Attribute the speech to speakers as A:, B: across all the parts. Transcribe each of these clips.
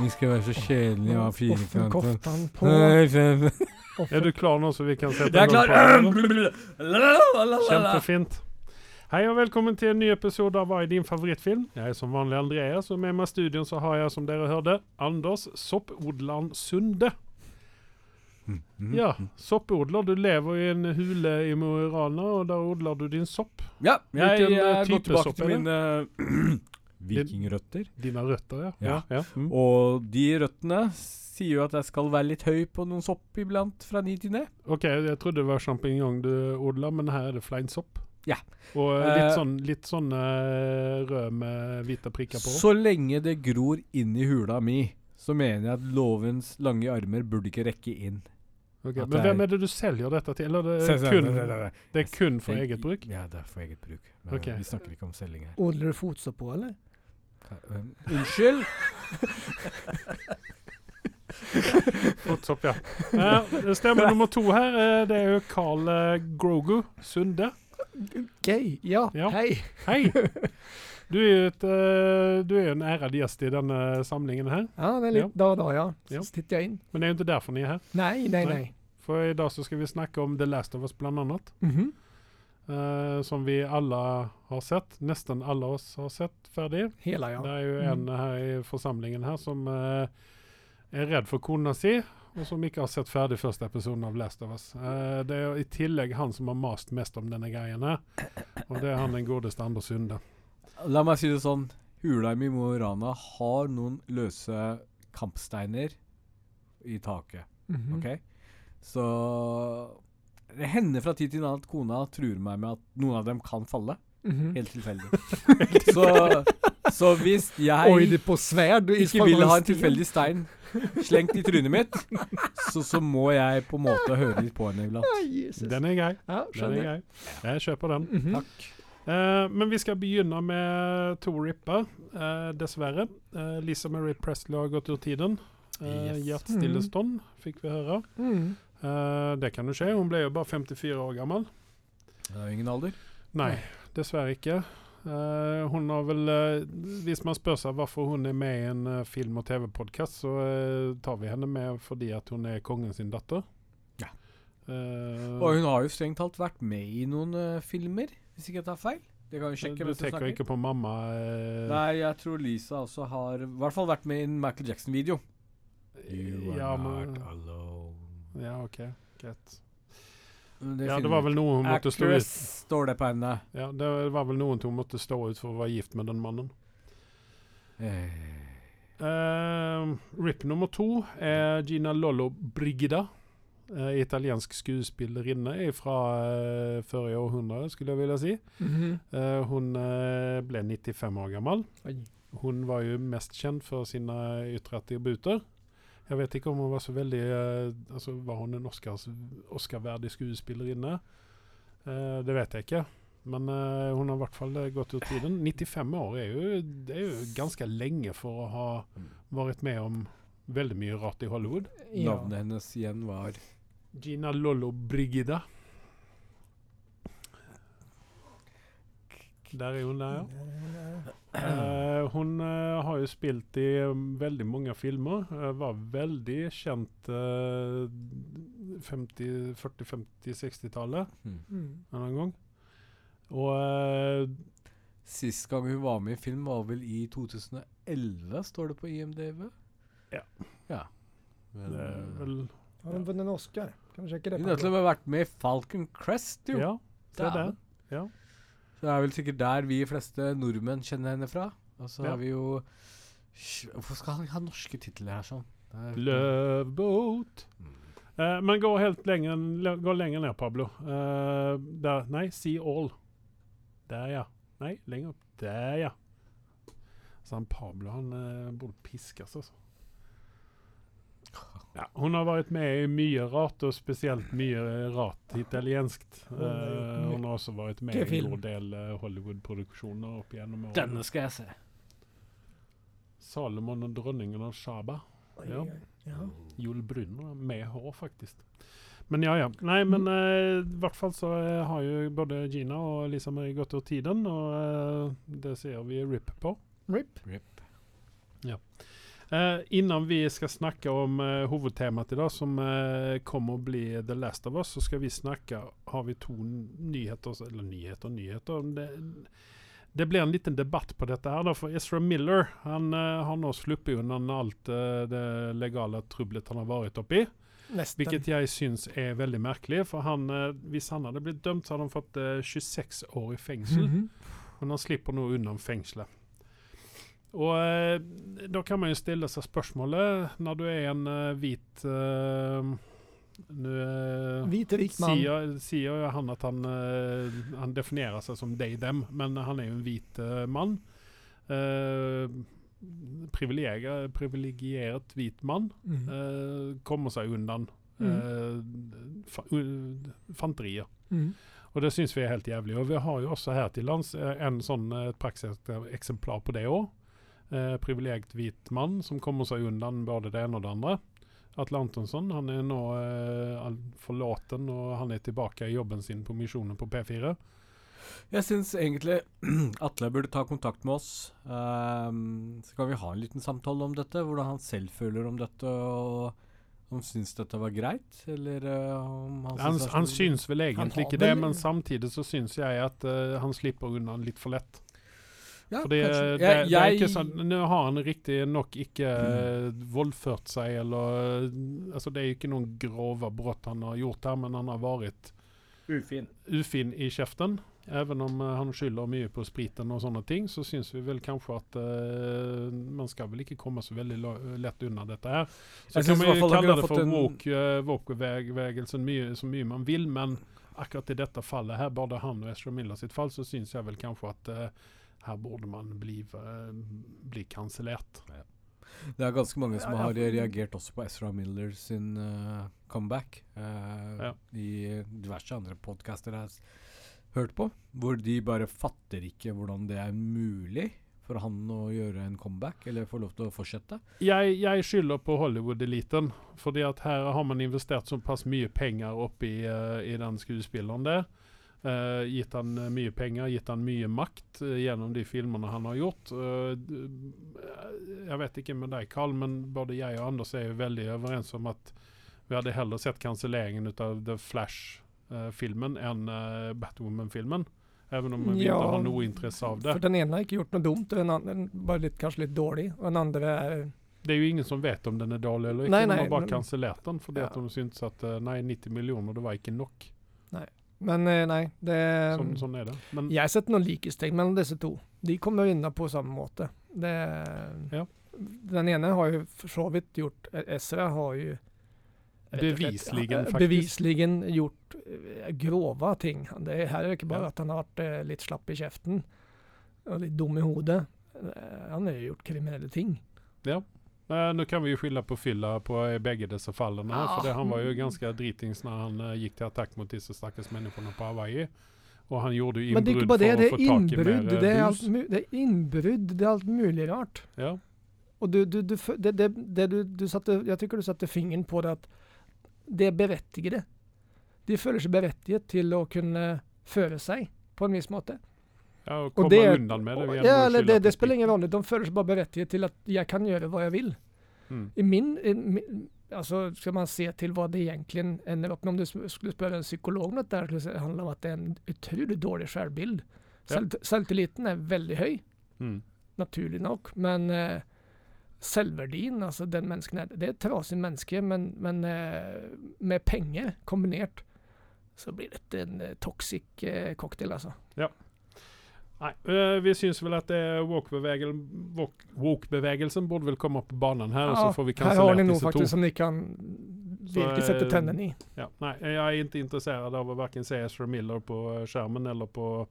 A: Vi skal være så kjedelige og ha firkanter.
B: på.
C: Er du klar nå, så vi kan sette
A: Jeg er
C: i gang
A: klar!
C: Kjempefint. Hei og velkommen til en ny episode av Hva er din favorittfilm? Jeg er som vanlig Andreas, og med meg i studion så har jeg, som dere hørte, Anders Soppodland Sunde.
A: Mm.
C: Ja, soppodler. Du lever i en hule i Mo i Rana, og der odler du din sopp.
A: Ja, jeg, jeg,
C: jeg
A: gått tilbake
C: sopp
A: til
C: min det?
A: Vikingrøtter.
C: Dine røtter, ja.
A: Ja.
C: ja. Mm.
A: Og de røttene sier jo at jeg skal være litt høy på noen sopp iblant fra ni til ned.
C: OK, jeg trodde det var sjampinjong du odla, men her er det fleinsopp.
A: Ja.
C: Og litt
A: Eh,
C: sånn, litt sånn eh, rød med hvite prikker på.
A: Så lenge det gror inn i hula mi, så mener jeg at lovens lange armer burde ikke rekke inn. Okay,
C: Men hvem er det du selger dette til? Eller det er kun, det er kun for eget bruk?
A: Ja, det er for eget bruk. Men
C: Ok.
A: Vi snakker ikke om selging her.
B: Odler du fotsopp på eller?
A: Unnskyld?
C: Fotsopp, ja. Eh, Stemme nummer to her, eh, det er jo Carl eh, Grogu Sunde.
B: Gøy. ja,
C: Ja.
B: hei.
C: Hei! Du er jo et, eh, du er jo en ærad gjest i denne samlingen her.
B: Ja, det er litt da og da, ja. Så
C: Ja.
B: titter jeg inn.
C: Men det er jo ikke derfor ni er her.
B: Nei, nei,
C: nei.
B: Nei.
C: For i dag så skal vi snakke om The Last of Us, blant annet.
B: Mhm.
C: Eh, som vi alle har sett. Nesten alle oss har sett ferdig.
B: Hela ja.
C: Det er jo en
B: Mm.
C: her i forsamlingen her som uh, er redd for kona si, og som ikke har sett ferdig første episoden av Last of Us. Uh, det er i tillegg han som har mast mest om denne greien her, og det er han den godeste Anders Sunde.
A: La meg si det sånn. Hula mi i Mo i Rana har noen løse kampsteiner i taket.
B: Mhm.
A: OK? Så det hender fra tid til annen at kona truer meg med at noen av dem kan falle.
B: Mhm.
A: Helt tilfeldig. så, så hvis jeg
B: Oi, det på svärd. du-
A: ikke vil ha en tilfeldig stein slengt i trynet mitt, så, så må jeg på en måte høre litt på henne iblant.
B: Aj,
C: Den er grei.
B: ja,
C: Den er grei. Jeg kjøper den.
B: Mhm.
A: Takk.
C: Uh, men vi skal begynne med to ripper, uh, dessverre. Uh, Lisa Marie Presley har gått ut tiden. Uh,
A: Yes.
C: Hjertestillestånd fikk vi høre.
B: Mm.
C: Eh, det kan jo skje. Hun ble jo bare 54 år gammel.
A: Det er jo ingen alder.
C: Nei, dessverre ikke. Uh, hun har vel uh, Hvis man spør seg hvorfor hun er med i en film- og TV-podkast, så tar vi henne med fordi at hun er kongen sin datter.
A: Ja. Og hun har jo strengt talt vært med i noen filmer, hvis ikke jeg tar feil. Det kan vi sjekke.
C: du tenker ikke på mamma
A: Nei, jeg tror Lisa også har i hvert fall vært med i en Michael Jackson-video.
C: You ja, men,
A: alone.
C: Ja, OK. Greit.
A: Det
C: Ja, det var vel noe hun måtte stå ut
A: står det på henne.
C: Ja, det var vel noen hun måtte stå ut for å være gift med den mannen.
A: Eh,
C: Eh, RIP nummer to er Gina Lollo Brigida. eh, italiensk skuespillerinne fra uh, forrige århundre, skulle jeg ville si.
B: Mhm.
C: Eh, hun eh, ble 95 år gammel.
B: Oi.
C: Hun var jo mest kjent for sine ytre attributer. Jeg vet ikke om hun var så veldig eh, altså Var hun en Oscars, Oscar-verdig skuespillerinne? Eh, det vet jeg ikke. Men eh, hun har i hvert fall eh, gått ut tiden. 95 år er jo, det er jo ganske lenge for å ha vært med om veldig mye rart i Hollywood.
B: Ja.
A: Navnet hennes igjen var
C: Gina Lollo Brigida. Der er hun der, ja. Eh, hun eh, har jo spilt i um, veldig mange filmer. Var veldig kjent uh, 40-, 50-, 60-tallet
A: hmm.
B: Mm.
C: en annen gang. Og eh,
A: Sist gang hun var med i film, var vel i 2011, står det på IMDv.
C: Ja.
A: ja. Men,
C: det er vel
B: Har hun vunnet en Oscar? Kan vi sjekke det?
A: Hun har til og med vært med i Falcon Crest, jo.
C: Ja, det er
A: det.
C: Ja.
A: Så det er vel sikkert der vi fleste nordmenn kjenner henne fra. Og så
C: Ja.
A: har vi jo Hvorfor skal han ha norske titler her sånn?
C: Love Boat.
A: Mm.
C: Uh, men gå helt lenger, gå lenger ned, Pablo. Uh, der, nei, See All. Der, ja. Nei, lenger opp. Der, ja. Så han Pablo han uh, borde piskas, altså. Ja, hun har vært med i mye rart, og spesielt mye rart
B: har
C: Eh, hun har også vært med i en god del Hollywood-produksjoner opp gjennom årene.
A: Denne skal jeg se.
C: Salomon og dronningen av Shaba. Ja.
B: ja.
C: Joel Brynner med hår, faktisk. Men ja, ja. Nei, men eh, i hvert fall så eh, har jo både Gina og Lisa Marie gått over tiden, og eh, det ser vi RIP på.
B: RIP.
A: Rip.
C: Ja. innan vi skal snakke om eh, hovedtemaet i dag, som eh, kommer å bli The Last of Us, så skal vi snakke Har vi to nyheter Eller nyheter, nyheter. Det, det blir en liten debatt på dette her, da, for Ezra Miller han uh, har nå sluppet unna alt uh, det legale trublet han har vært oppi.
B: Nesten.
C: Hvilket jeg syns er veldig merkelig. For han, uh, hvis han hadde blitt dømt, så hadde han fått eh, 26 år i fengsel.
B: Mhm.
C: Men han slipper nå unna fengselet. Og da kan man jo stille seg spørsmålet, når du er en hvit eh, Nå eh,
B: rik
C: sier, han at han, eh, han definerer seg som they, them, men han er jo en hvit eh, mann. Eh, privilegert hvit mann.
B: Mhm.
C: eh, kommer seg unna eh, fa u- fanterier.
B: Mhm.
C: Og det syns vi er helt jævlig. Og vi har jo også her til lands eh, en sånn eh, et prakseksemplar på det òg. Eh, privilegert hvit mann som kommer seg unna både det ene og det andre. Atle Antonsson han er nå eh, forlaten, og han er tilbake i jobben sin på Misjonen på P4.
A: Jeg syns egentlig Atle burde ta kontakt med oss. Um, så kan vi ha en liten samtale om dette. Hvordan han selv føler om dette. Og om han syns dette var greit, eller eh, om han,
C: Han,
A: syns er
C: han syns vel egentlig ikke det, men samtidig så syns jeg at uh, han slipper unna litt for lett.
A: Ja,
C: Fordi
A: kanskje.
C: eh, det,
A: Jeg-
C: det er ikke sånn Nå har han riktig nok ikke mm. voldført seg, eller eh, Altså, det er jo ikke noen grove brudd han har gjort her, men han har vært
A: Ufin.
C: ufin i kjeften. Even om uh, han skylder mye på spriten og sånne ting, så syns vi vel kanskje at uh, man skal vel ikke komme så veldig lett unna dette her. Så
A: Jeg
C: kan man jo kalle det for
A: en-
C: woke, eh, woke-bevegelsen mye, så mye man vil, men akkurat i dette fallet her, både han og Ezra Miller sitt fall, så syns jeg vel kanskje at eh, her burde man bli, eh, bli kansellert.
A: Det er ganske mange som
B: Ja, ja.
A: har reagert også på Ezra Miller sin uh, comeback. uh,
C: Ja.
A: I diverse andre podcaster jeg har hørt på. Hvor de bare fatter ikke hvordan det er mulig for han å gjøre en comeback, eller få lov til å fortsette.
C: Jeg, jeg skylder på Hollywood-eliten. Fordi at her har man investert såpass mye penger oppi uh, i den skuespilleren der. Eh, gitt han eh, mye penger, gitt han mye makt uh, gjennom de filmene han har gjort. Uh, jeg vet ikke med deg, Carl, men både jeg og Anders er jo veldig overens om at vi hadde heller sett kanselleringen av The Flash-filmen enn Batwoman-filmen. Even om vi
B: Ja,
C: ikke har noe interesse av det.
B: For den ene har ikke gjort noe dumt, og den andre bare litt, kanskje litt dårlig. Og den andre er
C: Det er jo ingen som vet om den er dårlig eller ikke.
B: Nei,
C: de har bare kansellert den fordi
B: Ja.
C: at de syntes at nei, 90 millioner, det var ikke nok.
B: Men eh, nei, det
C: Sånn, sånn er det. Men
B: Jeg setter noen likhetstegn mellom disse to. De kommer unna på samme måte. Det,
C: Ja.
B: Den ene har jo for så vidt gjort Ezra har jo
C: Bevisligen, faktisk.
B: Bevisligen gjort grove ting. Det her er ikke bare
C: Ja.
B: at han har vært eh, litt slapp i kjeften og litt dum i hodet. Eh, Han har jo gjort kriminelle ting.
C: Eh, nå kan vi jo skylde på fylla på i begge disse fallene. her,
B: Ja.
C: For det, han var jo ganske dritings når han uh, gikk til attakk mot disse stakkars menneskene på Hawaii. Og han gjorde jo
B: Men
C: innbrudd
B: det.
C: for
B: Det
C: å få tak i mer
B: Det er,
C: eh,
B: alt, det er innbrudd. Det er alt mulig rart.
C: Ja.
B: Og du, du, du, det, det, det du, du satte, jeg tror du satte fingeren på det at det er berettigede. De føler seg berettiget til å kunne føre seg på en viss måte.
C: ja, og
B: Og
C: komme
B: det,
C: undan med det. Og,
B: ja, eller det, det spiller ingen rolle. De føler seg bare berettiget til at jeg kan gjøre hva jeg vil.
C: Mm.
B: I min, i, min altså Skal man se til hva det egentlig opp med Om du skulle spørre en psykolog om dette, skulle det handler om at det er en utrolig dårlig selvbild.
C: Ja.
B: Selvtilliten er veldig høy.
C: Mm.
B: naturlig nok. Men eh, selvverdien, altså den mennesken er Det er et trasig menneske, men, men eh, med penger kombinert, så blir dette en eh, toxic eh, cocktail, altså.
C: Nei, eh, vi syns vel at det er woke-bevegel- woke- woke-bevegelsen burde vel komme opp på banen her, og så får vi
B: her har ni noe
C: faktisk to.
B: som ni kan virkelig sette
C: eh,
B: tennene i.
C: Ja, nei, jeg er ikke interessert av å verken se Ezra Miller på eh, skjermen eller på,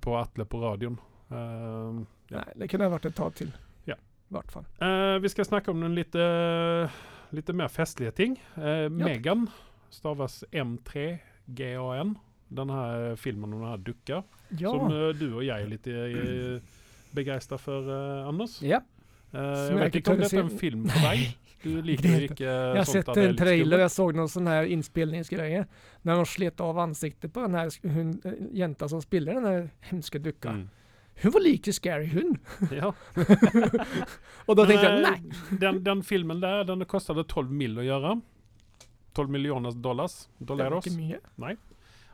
C: på Atle på radioen. Uh, ja.
B: Nei, det kunne vært et tag til.
C: Ja.
B: I hvert fall.
C: Uh, vi skal snakke om noen litt, mer festlige ting. Uh, Megan stavas M3GAN. Den her filmen om den her dukka,
B: Ja.
C: som eh, du og jeg er litt begeistra for, eh, Anders.
A: Ja.
C: Eh, jeg
B: jeg
C: vet
B: ikke
C: om dette er en film for deg. Du liker ikke
B: Jag har sett en trailer,
C: skummelt.
B: jag såg någon sån här inspelningsgreie. När de slet av ansiktet på den här hun, jenta som spiller den här hemska duckan.
C: Mm.
B: Hun var like scary, hun.
C: Ja.
B: Og da tenkte jeg nei.
C: Den, den filmen der, den kostade 12 mill. å gjøre. 12 millioner dollars.
B: Det var
C: Dollaros.
B: ikke mye.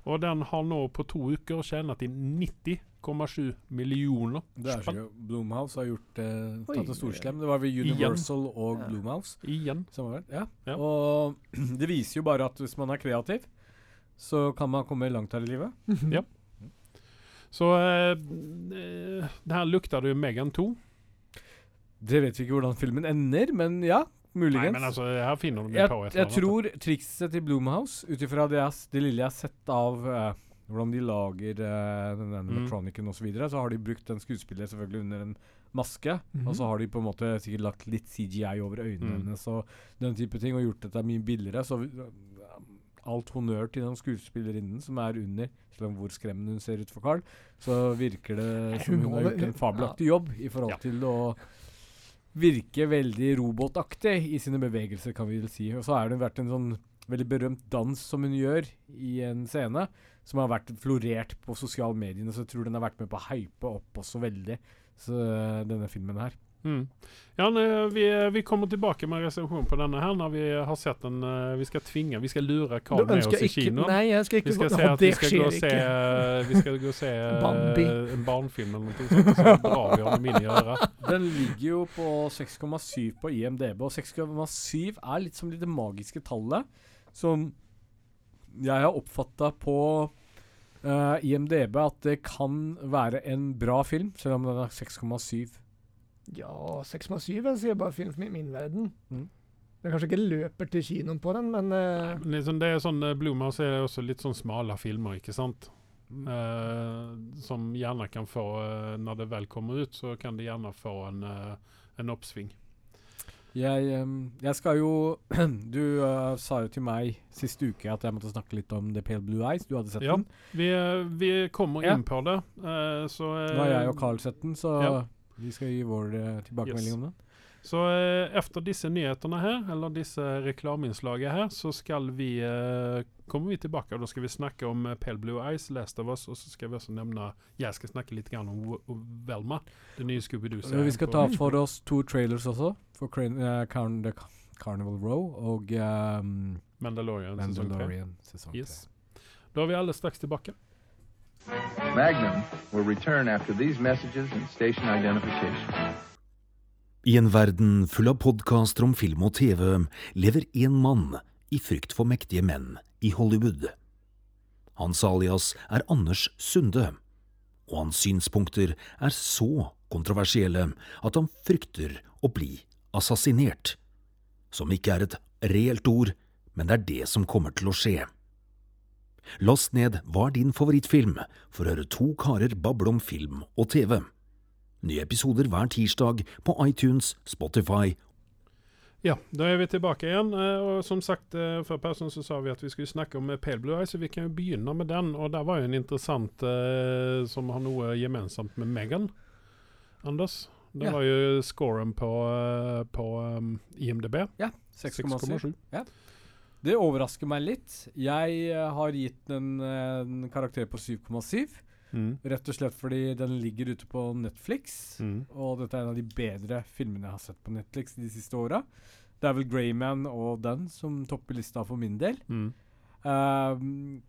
C: Og den har nå på to uker tjent inn 90,7 millioner.
A: Det er så gøy. Blumhouse har gjort eh, tatt en storslem. Det var ved Universal og
B: Ja.
A: Blumhouse.
C: Igjen.
A: Ja.
C: Ja.
A: Og det viser jo bare at hvis man er kreativ, så kan man komme langt her i livet.
C: Ja. Så eh, eh, det her lukter det jo Megan 2.
A: Det vet vi ikke hvordan filmen ender, men ja, muligens.
C: Nei, men altså, her finner
A: jeg,
C: på et
A: jeg tror trikset til Blumhouse, ut ifra det, det lille jeg har sett av uh, hvordan de lager uh, den
C: Mm.
A: animatronicen osv., så, videre, så har de brukt den skuespiller selvfølgelig under en maske.
B: Mhm.
A: Og så har de på en måte sikkert lagt litt CGI over øynene
C: Mm.
A: hennes og den type ting, og gjort dette mye billigere. Så vi- alt honnør til den skuespillerinnen som er under, selv om hvor skremmende hun ser ut for Carl, så virker det som
B: Hun
A: har gjort en fabelaktig jobb i forhold til å virke veldig robotaktig i sine bevegelser, kan vi vel si. Og så har det vært en sånn veldig berømt dans som hun gjør i en scene, som har vært florert på sosiale medier. så jeg tror den har vært med på å hype opp også veldig, så denne filmen her.
C: Mm. Ja, nei, vi, vi kommer tilbake med reservasjon på denne her når vi har sett den. eh, Vi skal tvinge, vi skal lure Carl med oss i kinoen.
B: Nei, jeg skal
C: Vi
B: ikke
C: skal
B: gå
C: se at vi
B: Det
C: skal gå og se, vi skal gå og se eh,
B: Bambi.
C: en barnefilm eller noe sånt, så drar vi honom inn i øret.
A: Den ligger jo på 6,7 på IMDb, og 6,7 er litt som det magiske tallet som jeg har oppfatta på uh, IMDb at det kan være en bra film, selv om den er 6,7.
B: Ja, 6,7 jeg sier bare film i min verden.
A: Mm.
B: Jeg kanskje ikke løper til kinoen på den, men eh,
C: Men Liksom, det er sånn, eh, Blomhouse er også litt sånn smale filmer, ikke sant?
A: Mm.
C: Uh, som gjerne kan få, uh, når det vel kommer ut, så kan det gjerne få en, en oppsving.
A: Jeg, jeg skal jo Du uh, sa jo til meg siste uke at jeg måtte snakke litt om The Pale Blue Eyes. Du hadde sett
C: Ja.
A: den.
C: Vi, vi kommer
A: Ja.
C: inn på det, Uh, så uh,
A: Nå har jeg og Carl sett den, så
C: Ja.
A: Vi skal gi vår uh, tilbakemelding
C: Yes.
A: om den.
C: Så eh, efter disse nyhetene her, eller disse reklameinnslagene her, så skal vi, eh, kommer vi tilbake, og da skal vi snakke om eh, Pale Blue Eyes, Last of Us, og så skal vi også nevne, jeg skal snakke litt om Velma, det nye Scooby-Doo-serien.
A: Vi skal ta for oss to trailers også, for Cran uh, Carn The Carnival Row og um,
C: Mandalorian.
A: Mandalorian sesong 3.
C: Yes. Da er vi alle straks tilbake.
D: Magnum will return after these messages and station identification.
E: I en verden full av podkaster om film og TV lever én mann i frykt for mektige menn i Hollywood. Hans alias er Anders Sunde, og hans synspunkter er så kontroversielle at han frykter å bli assassinert. Som ikke er et reelt ord, men det er det som kommer til å skje. Last ned Hva er din favorittfilm for å høre to karer bable om film og TV. Nye episoder hver tirsdag på iTunes, Spotify
C: Ja, da er vi tilbake igjen. eh, Og som sagt, eh, før pausen så sa vi at vi skulle snakke om eh, Pale Blue Eye, så vi kan jo begynne med den. Og der var jo en interessant eh, som har noe gemensamt med Megan. Anders? Det
A: Ja.
C: var jo scoren på, på um, IMDb.
A: Ja, 6,7.
C: 6,7.
A: Det overrasker meg litt. Jeg eh, har gitt den eh, en karakter på 7,7.
C: Mm.
A: Rett og slett fordi den ligger ute på Netflix.
C: Mm.
A: Og dette er en av de bedre filmene jeg har sett på Netflix de siste åra. Det er vel Greyman og den som topper lista for min del.
C: Mm.
A: Uh,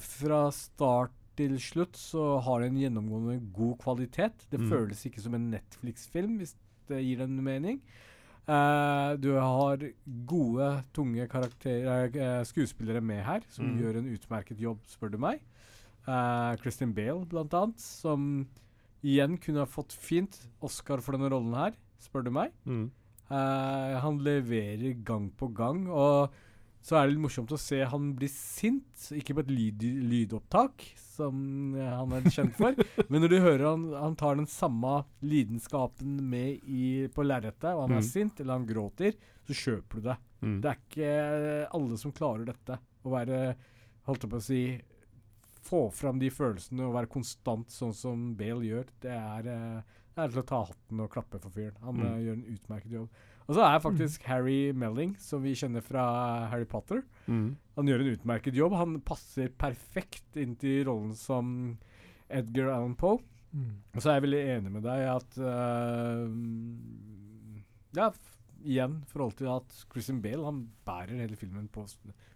A: fra start til slutt så har den gjennomgående god kvalitet. Det
C: Mm.
A: føles ikke som en Netflix-film, hvis det gir en mening. Eh, du har gode, tunge eh, skuespillere med her, som
C: Mm.
A: gjør en utmerket jobb, spør du meg. Uh, Kristin Bale, blant annet, som igjen kunne ha fått fint Oscar for denne rollen her, spør du meg.
C: Mm.
A: Han leverer gang på gang, og så er det litt morsomt å se han bli sint. Ikke på et lyd, lydopptak, som eh, han er kjent for, men når du hører han, han tar den samme lidenskapen med i, på lerretet, og han
C: Mm.
A: er sint, eller han gråter, så kjøper du det.
C: Mm.
A: Det er ikke alle som klarer dette. Å være Holdt jeg på å si Få fram de følelsene og være konstant sånn som Bale gjør. Det er, eh, det er til å ta hatten og klappe for fyren. Han
C: Mm.
A: eh, gjør en utmerket jobb. Og så er faktisk Harry Melling, som vi kjenner fra Harry Potter
C: Mm.
A: Han gjør en utmerket jobb. Han passer perfekt inn til rollen som Edgar Allan Poe.
B: Mm.
A: Og så er jeg veldig enig med deg at uh, Ja, igjen, forhold til at Christian Bale han bærer hele filmen på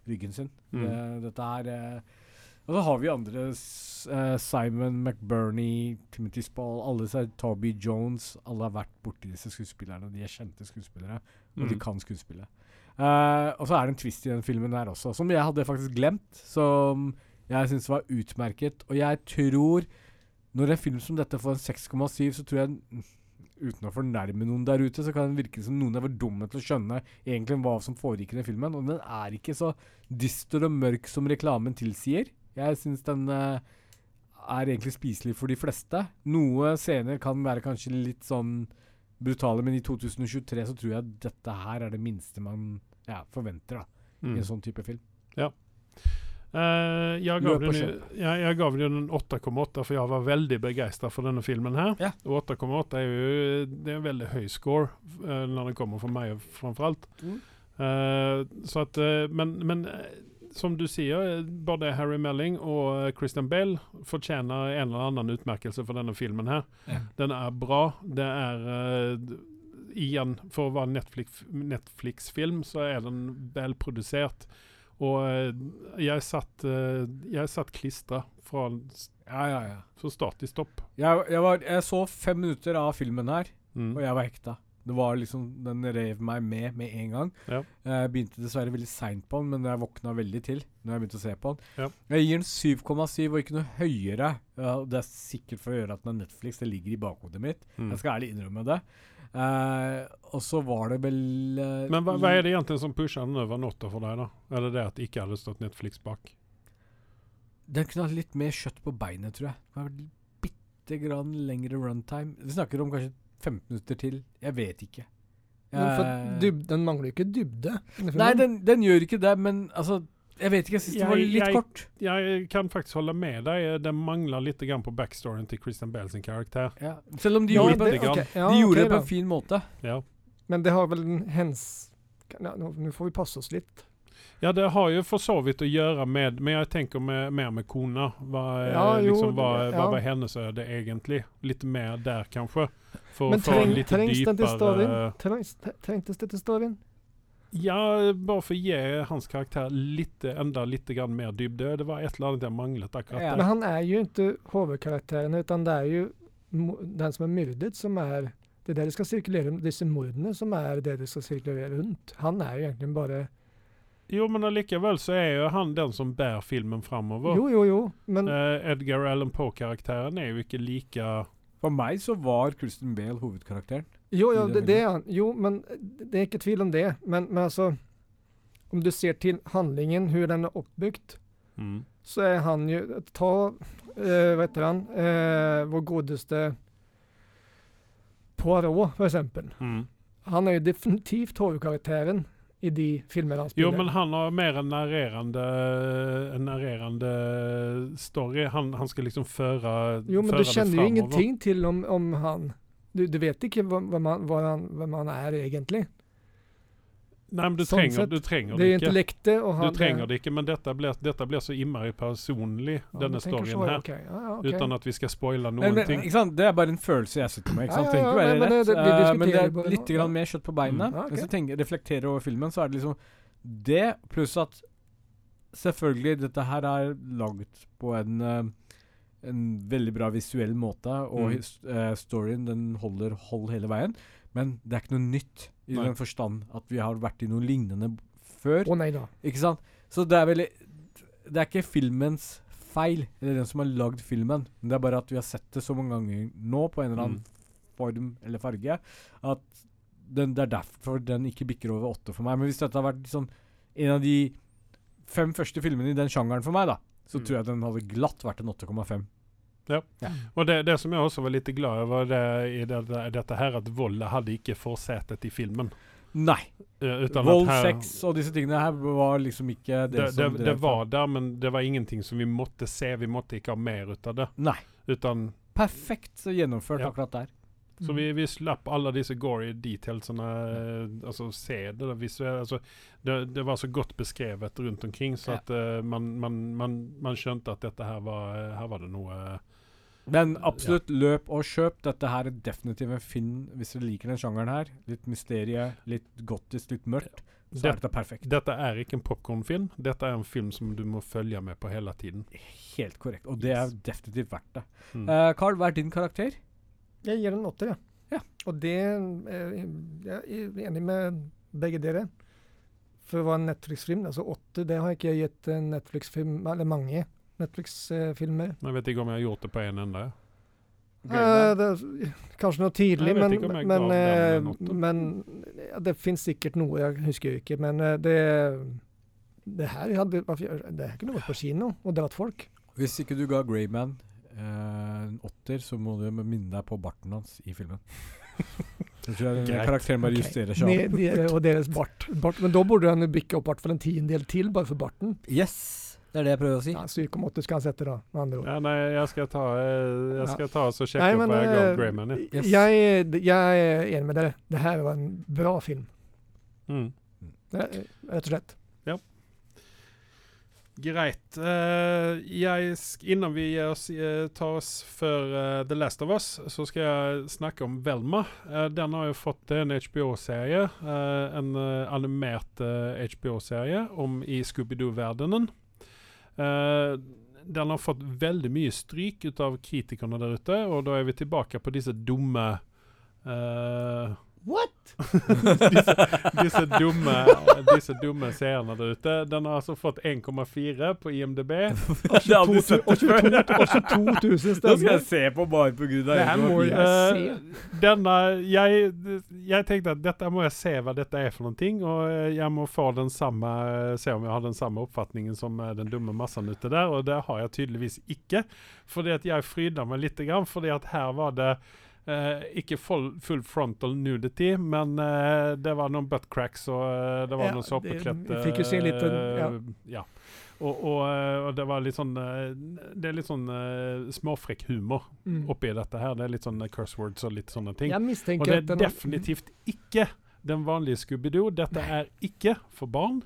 A: ryggen sin.
C: Mm.
A: Det, dette er eh, Og så har vi andre eh, Simon McBurney, Timothy Spall, alle disse Toby Jones. Alle har vært borti disse skuespillerne. De er kjente skuespillere, og de
C: Mm.
A: kan skuespille. Uh, og så er det en twist i den filmen her også, som jeg hadde faktisk glemt. Som jeg syns var utmerket. Og jeg tror Når en film som dette får en 6,7, så tror jeg Uten å fornærme noen der ute, så kan det virke som noen er for dumme til å skjønne egentlig hva som foregikk i den filmen. Og den er ikke så dyster og mørk som reklamen tilsier. Jeg syns den uh, er egentlig spiselig for de fleste. Noe scener kan være kanskje litt sånn brutale, men i 2023 så tror jeg dette her er det minste man ja, forventer da, i
C: Mm.
A: en sånn type film.
C: Ja. jeg, gav
A: Løp og
C: den, jeg, jeg gav den en 8,8 for jeg var veldig begeistret for denne filmen her.
A: Ja.
C: Og 8,8 er jo det er en veldig høy score uh, når den kommer fra meg framfor alt.
A: Mm.
C: Uh, så at, men, men som du sier, både Harry Melling og eh, Christian Bale fortjener en eller annen utmerkelse for denne filmen her.
A: Ja.
C: Den er bra. Det er uh, Igjen, for å være Netflix- Netflix-film, så er den velprodusert. Og uh, jeg satt, uh, jeg satt klistra fra,
A: Ja, ja, ja.
C: fra start til stopp.
A: Jeg, jeg, var, jeg så fem minutter av filmen her,
C: Mm.
A: og jeg var hekta. Det var liksom, Den rev meg med med en gang.
C: Ja.
A: Jeg begynte dessverre veldig seint på den, men jeg våkna veldig til når jeg begynte å se på den.
C: Ja.
A: Jeg gir den 7,7 og ikke noe høyere. Ja, det er sikkert for å gjøre at den er Netflix. Det ligger i bakhodet mitt.
C: Mm.
A: Jeg skal ærlig innrømme det. Uh, og så var det vel uh,
C: Men hva, hva er det egentlig som pusher den over natta for deg, da? Eller det det at det ikke hadde stått Netflix bak?
A: Den kunne hatt litt mer kjøtt på beinet, tror jeg. Det var bitte grann lengre runtime. Vi snakker om kanskje 15 minutter til. Jeg vet ikke.
B: Men
A: Eh,
B: dyb, den mangler jo ikke dybde.
A: Nei, den, den gjør ikke det, men altså Jeg vet ikke, jeg syns det var litt
C: jeg-
A: kort.
C: Jeg kan faktisk holde med deg. Den mangler litt grann på backstoryen til Christian Bale sin karakter.
A: Ja. Selv om de gjorde, det,
C: lite
B: det, ja,
A: de gjorde
B: okay,
A: det på en fin måte.
C: Ja.
B: Men det har vel en hens... Ja, nå, nå får vi passe oss litt.
C: Ja, det har jo for så vidt å gjøre med Men jeg tenker med, mer med kona. Hva, eh,
B: Ja, jo,
C: liksom, hva,
B: ja.
C: hva var hennes øde egentlig? Litt mer der, kanskje. For
B: Men
C: å få
B: treng,
C: en litt
B: trengs den det til storyen?
C: Ja, bare for å gi hans karakter litt, enda litt grann mer dybde. Det var et eller annet jeg manglet akkurat
A: Ja.
B: Men han er jo ikke hovedkarakteren, utan det er jo den som er myrdet, som er Det er det det skal sirkulere Disse mordene som er det det skal sirkulere rundt. Han er jo egentlig bare
C: Jo, men allikevel så er jo han den som bærer filmen framover.
B: Jo, jo, jo, men
C: Eh, Edgar Allan Poe-karakteren er jo ikke like
A: For meg så var Christian Bale hovedkarakteren.
B: Jo,
A: jo,
B: det, det er han. Jo, men det er ikke tvil om det. Men, men altså Om du ser til handlingen, hvordan den er oppbygd,
C: mm.
B: så er han jo Ta eh, Hva heter han? Eh, vår godeste Poirot, for eksempel.
C: Mm.
B: Han er jo definitivt hovedkarakteren i de filmene han spiller.
C: Jo, men han har mer en narrerende, en narrerende story. Han, han skal liksom føre,
B: Jo, men
C: føre
B: du kjenner jo ingenting til om, om han. Du, du vet ikke hvem han, hvem han er egentlig.
C: Nei, men du
B: sånn
C: trenger,
B: sett,
C: du trenger
B: Det
C: det ikke. Du trenger det ikke, men dette blir, dette blir så innmari personlig,
B: Ja,
C: denne storyen
B: så,
C: her.
B: Okay. Ja, ja, ok.
C: Uten at vi skal spoile noen
A: men,
C: ting.
A: Det er bare en følelse jeg sitter med. Ikke sant?
B: ja, ja, men det-
A: eh, men det er litt grann mer kjøtt på beina.
B: Mm, ja, ok.
A: Hvis du tenker, reflekterer over filmen, så er det liksom det, pluss at selvfølgelig, dette her er laget på en eh, en veldig bra visuell måte, og
C: Mm.
A: eh, storyen den holder hold hele veien. Men det er ikke noe nytt i
C: Nei.
A: den forstand at vi har vært i noe lignende før.
B: Å nei da.
A: Ikke sant? Så det er veldig Det er ikke filmens feil, eller den som har lagd filmen. Men det er bare at vi har sett det så mange ganger nå, på en eller annen form eller farge, at den, det er derfor den ikke bikker over åtte for meg. Men hvis dette har vært sånn, en av de fem første filmene i den sjangeren for meg, da, så
C: Mm.
A: tror jeg den hadde glatt vært en 8,5.
C: Ja, Og det, det som jeg også var litt glad over det, i det, det, dette her, at voldet hadde ikke forsetet i filmen.
A: Nei.
C: Eh, utan
A: Vold,
C: her,
A: sex og disse tingene her var liksom ikke det, som
C: det var der, men det var ingenting som vi måtte se. Vi måtte ikke ha mer ut av det.
A: Nei.
C: Utan,
A: Perfekt gjennomført
C: Ja.
A: akkurat der.
C: Så vi, vi slapp alle disse gory detailsene. eh, Altså se det visuelle. Altså, det, det var så godt beskrevet rundt omkring, så
A: Ja.
C: at uh, man, man, man, man skjønte at dette her var, her var det noe
A: Men absolutt, løp og kjøp. Dette her er definitivt en film hvis dere liker den sjangeren her. Litt mysterie, litt gotisk, litt mørkt. Så
C: Det-
A: er dette perfekt.
C: Dette er ikke en popkornfilm. Dette er en film som du må følge med på hele tiden.
A: Helt korrekt. Og det er definitivt verdt det.
C: Mm.
A: Uh, Carl, hva er din karakter?
B: Jeg gir en åtter, ja.
A: Ja.
B: Og det eh, Jeg er enig med begge dere. For å være en Netflix-film, altså åtte, det har ikke jeg gitt en Netflix-film, eller mange Netflix-filmer.
C: Jeg vet ikke om jeg har gjort det på en ende.
B: Eh, det, kanskje noe tidlig,
C: Jeg
B: men,
C: jeg
B: men,
C: den
B: eh, men ja, det finnes sikkert noe, jeg husker jo ikke. Men eh, det det her hadde, det er ikke vært på kino og dratt folk.
A: Hvis ikke du ga Greyman en åtter, så må du minne deg på barten hans i filmen. Jeg tror jeg den karakteren bare justerer seg opp.
B: og deres bart. bart. Men da burde han bikke opp Bart hvert fall en tiendedel til, bare for barten.
F: Yes! Det er det jeg prøver å si.
B: Ja, 7,8 skal han sette, da, med andre ord.
C: Ja, nei, jeg skal ta, eh, jeg skal ta og sjekke
B: Nei,
C: opp
B: men,
C: jeg ga
B: eh,
C: Greyman.
F: Yes.
B: jeg, jeg er enig med dere. Det her var en bra film,
C: Mm.
B: Rett og slett.
C: Greit. Uh, jeg, innan vi oss, eh, tar oss for uh, The Last of Us, så skal jeg snakke om Velma. Uh, den har jo fått en HBO-serie. eh, en eh, animert eh, HBO-serie om i Scooby-Doo-verdenen. Eh, den har fått veldig mye stryk ut av kritikerne der ute, og da er vi tilbake på disse dumme eh,
F: What?!
C: disse, disse dumme Disse dumme seerne der ute. Den har altså fått 1,4 på IMDb.
B: Og 22 000
A: Nå skal jeg se på bare på grunn av
B: Det her må jeg se.
C: Eh, denne jeg, jeg tenkte at dette må jeg se hva dette er for noen ting, og eh, jeg må få den samme se om jeg har den samme oppfatningen som eh, den dumme massen ute der, og det har jeg tydeligvis ikke. Fordi at jeg fryda meg litt, grann, fordi at her var det eh, ikke full, full frontal nudity, men uh, det var noen butt cracks, og uh, det var
B: Ja,
C: noen såpekledte
B: fikk jo se litt, ja.
C: ja. Og, og, og det var litt sånn Det er litt sånn uh, småfrekk humor
B: Mm.
C: oppi dette her. Det er litt sånn curse words og litt sånne ting. Og det er definitivt ikke den vanlige Scooby-Doo. Dette er ikke for barn.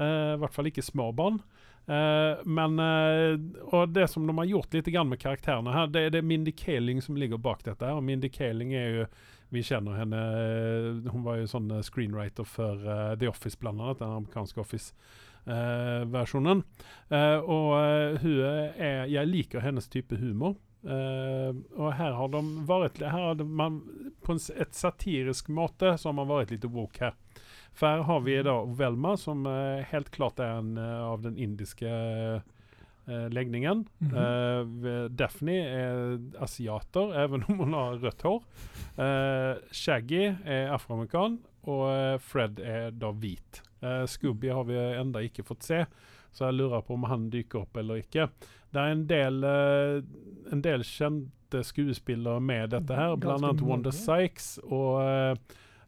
C: I hvert fall ikke små barn. Eh, men uh, Og det som de har gjort litt med karakterene her, det er Mindy Kaling som ligger bak dette. her Og Mindy Kaling er jo Vi kjenner henne eh, Hun var jo sånn screenwriter for uh, The Office, blant annet. Den amerikanske Office-versjonen. og hun er Jeg liker hennes type humor. Og her har de vært Her har man på en, et satirisk måte så har man vært litt woke her. For her har vi da Velma, som eh, helt klart er en eh, av den indiske eh, legningen.
B: Mm
C: -hmm. uh, Daphne er asiater, even om hun har rødt hår. Uh, Shaggy er afroamerikan, og Fred er da hvit. Uh, Scooby har vi enda ikke fått se, så jeg lurer på om han dyker opp eller ikke. Det er en del, en del kjente skuespillere med dette her, bl.a. Wanda. Sykes og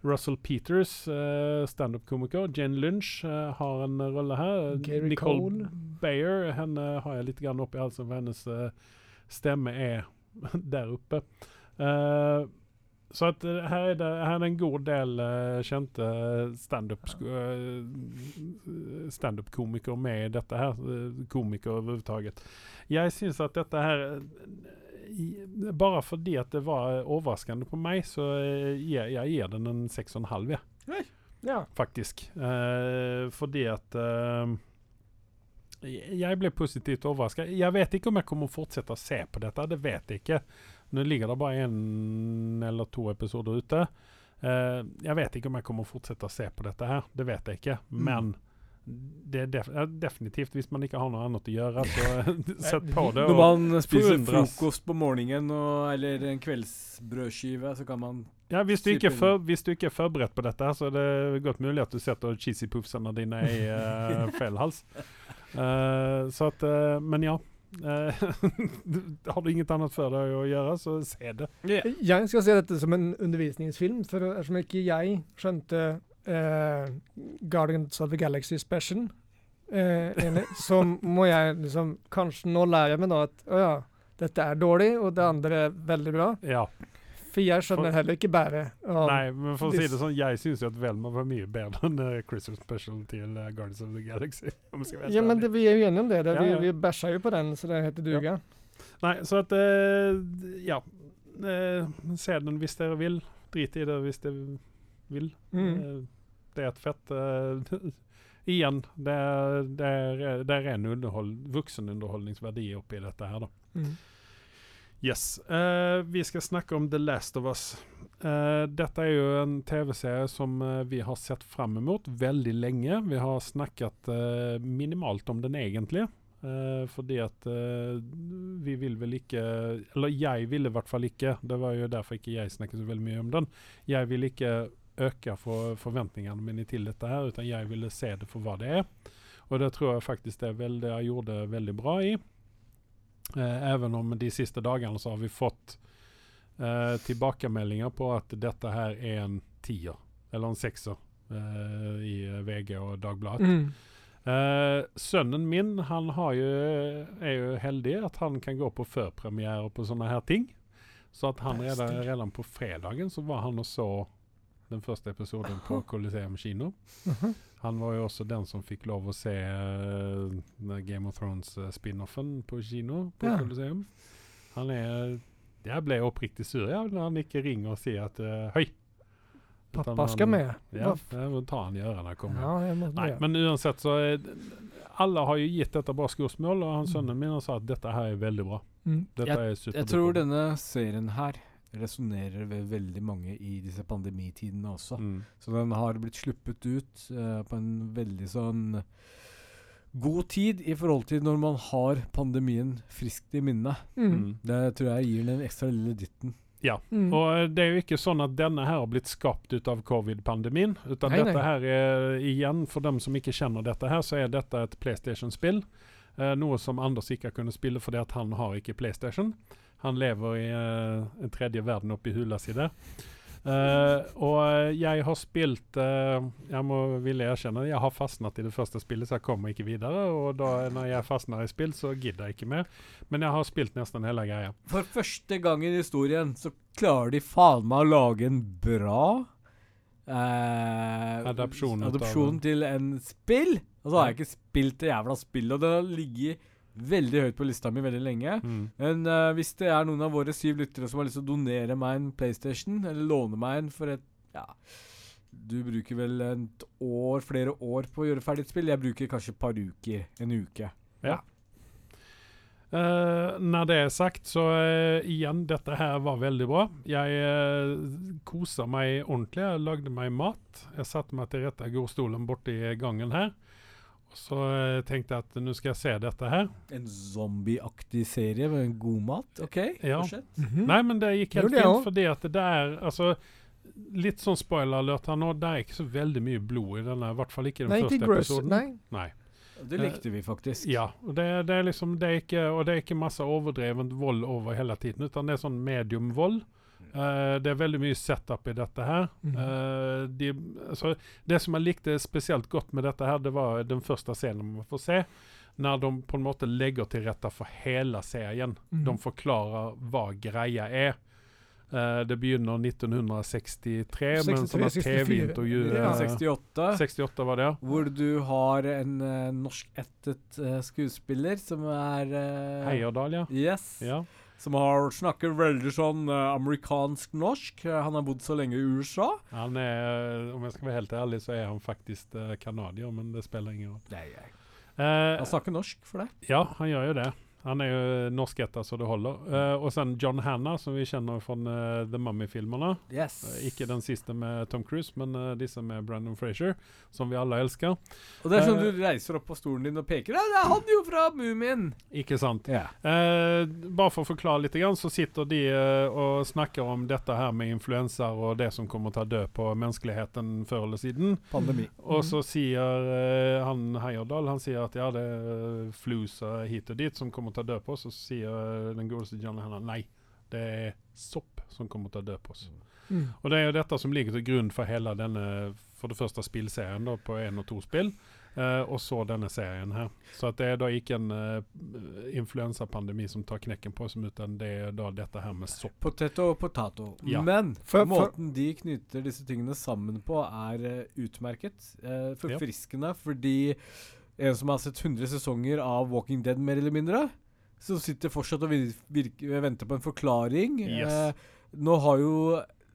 C: Russell Peters, uh, standup-komiker. Jane Lynch uh, har en rolle her.
B: Gary
C: Nicole
B: Cole.
C: Bayer henne har jeg litt grann oppi halsen, for hennes uh, stemme er der oppe. Uh, så at eh, her, er det, her er det en god del uh, kjente standup standup-komikere med i dette her. eh, komikere overhodet. Jeg syns at dette her eh, Bare fordi at det var overraskende på meg, så jeg, jeg gir den en seks og en halv, jeg
B: Ja.
C: faktisk. Eh, fordi at eh, Jeg ble positivt overraska. Jeg vet ikke om jeg kommer å fortsette å se på dette. Det vet jeg ikke. Nå ligger det bare én eller to episoder ute. Eh, jeg vet ikke om jeg kommer å fortsette å se på dette her. Det vet jeg ikke. Men det er def definitivt, hvis man ikke har noe annet å gjøre, så sett på det.
A: Når man spiser frokost på morgenen og, eller en kveldsbrødskive, så kan man
C: Ja, hvis du, ikke for, hvis du ikke er forberedt på dette, så er det godt mulig at du setter cheesy puffsene dine i uh, feil hals. Uh, så at uh, Men ja. Har du inget annet for deg å gjøre, så se det.
B: Jeg skal se dette som en undervisningsfilm, for ettersom ikke jeg skjønte eh, Guardians of the Galaxy Special, eh, så må jeg liksom Kanskje nå lærer jeg meg da at å ja, dette er dårlig, og det andre er veldig bra.
C: Ja.
B: For jeg skjønner
C: For-
B: heller ikke bare
C: Nei, men for å si det sånn, jeg syns jo at Velma var mye bedre enn uh, Christmas Special til uh, Guardians of the Galaxy.
B: Ja, men det, vi er jo enige om det. det
C: Ja,
B: vi,
C: ja.
B: vi bæsja jo på den så det heter duga.
C: Nei, så at uh, Ja. Uh, se den hvis dere vil. Drit i det hvis dere vil.
B: Mm.
C: Eh, det er et fett igen, det er, det er, det er ren underhold, voksenunderholdningsverdi oppi dette her, da.
B: Mm.
C: Yes. Uh, vi skal snakke om The Last of Us. Uh, dette er jo en TV-serie som uh, vi har sett fram mot veldig lenge. Vi har snakket minimalt om den egentlig. Fordi at vi vil vel ikke Eller jeg ville i hvert fall ikke. Det var jo derfor ikke jeg snakket så veldig mye om den. Jeg vil ikke øke for forventningene mine til dette her, utan jeg ville se det for hva det er. Og det tror jeg faktisk det, er veldig, jeg gjorde veldig bra i. Eh, även om de siste dagene så har vi fått eh, tilbakemeldinger på at dette her er en tier, eller en sekser, eh, i VG og Dagbladet.
B: Mm.
C: Eh, sønnen min han har jo, er jo heldig at han kan gå på førpremierer på sånne her ting. Så at han redan, redan på fredagen så var han og så den første episoden på Coliseum kino.
B: Mhm.
C: Han var jo også den som fikk lov å se uh, Game of Thrones-spin-offen på kino på
B: Ja.
C: Coliseum. Han er Jeg ble oppriktig sur ja, når han ikke ringer og sier at uh, Høy!
B: Pappa
C: han-
B: skal med.
C: Ja,
B: det
C: jeg må ta han i ørene. kommer
B: Ja,
C: Nei, men uansett så er, Alle har jo gitt dette bra skuespill, og han sønnen min sagt at dette her er veldig bra.
B: Mm.
C: Dette er.
A: Jeg tror denne serien her resonnerer ved veldig mange i disse pandemitidene også.
C: mm.
A: Så den har blitt sluppet ut uh, på en veldig sånn god tid i forhold til når man har pandemien friskt i minnet.
B: Mm.
C: Mm.
A: Det tror jeg gir den ekstra lille dytten.
B: Mm.
C: Og eh, det er jo ikke sånn at denne her har blitt skapt ut av covid-pandemien. Utan
B: Nei, nei.
C: dette her er igjen, for dem som ikke kjenner dette her, så er dette et PlayStation-spill. Eh, noe som Anders ikke har kunnet spille fordi at han har ikke PlayStation. Han lever i uh, en tredje verden oppi hula si der. Uh, og eh, jeg har spilt uh, Jeg må ville erkjenne jeg har fastnet i det første spillet, så jeg kommer ikke videre. Og da når jeg fastner i spill, så gidder jeg ikke mer. Men jeg har spilt nesten hele greia.
A: For første gang i historien så klarer de faen meg å lage en bra eh, adopsjon til en spill. Og så har jeg ikke spilt det jævla spillet, og det har ligget veldig høyt på lista mi veldig lenge.
C: Mm.
A: Men uh, hvis det er noen av våre syv lyttere som har lyst til å donere meg en PlayStation, eller låne meg en for et Ja, du bruker vel et år, flere år på å gjøre ferdig et spill. Jeg bruker kanskje et par uker. En uke.
C: Eh, når det er sagt, så uh, igjen, dette her var veldig bra. Jeg uh, kosa meg ordentlig. Jeg lagde meg mat. Jeg satte meg til rette i godstolen borti gangen her. Så eh, tenkte jeg at nå skal jeg se dette her.
A: En zombieaktig serie med en god mat. OK,
C: Ja.
A: Mm
B: -hmm.
C: Nei, men det gikk helt
B: det
C: fint, fordi at det er altså Litt sånn spoiler alert her nå. Det er ikke så veldig mye blod i denne, i hvert fall ikke i den
B: Nei,
C: første
B: ikke gross.
C: episoden.
B: Nei.
C: Nei.
A: Det likte vi faktisk.
C: Ja, og det, det er liksom det er ikke, Og det er ikke masse overdrevent vold over hele tiden, utan det er sånn medium vold. Eh, det er veldig mye setup i dette her.
B: Mm.
C: Uh, de, altså, det som jeg likte spesielt godt med dette, her, det var den første scenen man får se. Når de på en måte legger til rette for hele serien.
B: Mm.
C: De forklarer hva greia er. Uh, det begynner 1963 med en sånn
B: 63, 64.
C: TV-intervju.
B: Ja.
C: eh,
A: 68.
C: 68 var det, ja.
A: Hvor du har en uh, norskættet uh, skuespiller som er uh,
C: Heierdal, ja.
A: Yes.
C: ja.
A: Som har snakker veldig sånn eh, amerikansk-norsk. Eh, han har bodd så lenge i USA.
C: Han er, om jeg skal være helt ærlig, så er han faktisk canadier, men det spiller ingen rolle. Eh,
A: Han snakker norsk for deg.
C: ja, han gjør jo det. Han er jo norsk etter så det holder. Uh, og sen John Hanna, som vi kjenner fra uh, The Mummy-filmene.
A: Yes.
C: Uh, ikke den siste med Tom Cruise, men disse med Brandon Frazier, som vi alle elsker.
A: Og det er sånn du reiser opp på stolen din og peker. Ja, det er han jo fra Mumien!
C: Ikke sant? Yeah. Bare for å forklare litt, grann, så sitter de og snakker om dette her med influenser og det som kommer til å dø på menneskeligheten før eller siden.
A: Pandemi.
C: Og så sier eh, han Heierdal han sier at ja, det er flus eh, hit og dit som kommer til å dø på oss. Så sier den godeste John Lennon nei, det er sopp som kommer til å dø på oss.
B: Mm.
C: Og det er jo dette som ligger til grunn for hele denne for det første spillserien da, på én og to spill. eh, og så denne serien her. Så at det er da ikke en uh, influensapandemi som tar knekken på oss, utan det er da dette her med sopp.
A: Potato og potato.
C: Ja.
A: Men
B: For- for-
A: måten de knytter disse tingene sammen på, er uh, utmerket. Uh, forfriskende, fordi en som har sett 100 sesonger av Walking Dead, mer eller mindre, som sitter fortsatt og virker, venter på en forklaring.
C: Yes.
A: Eh, nå har jo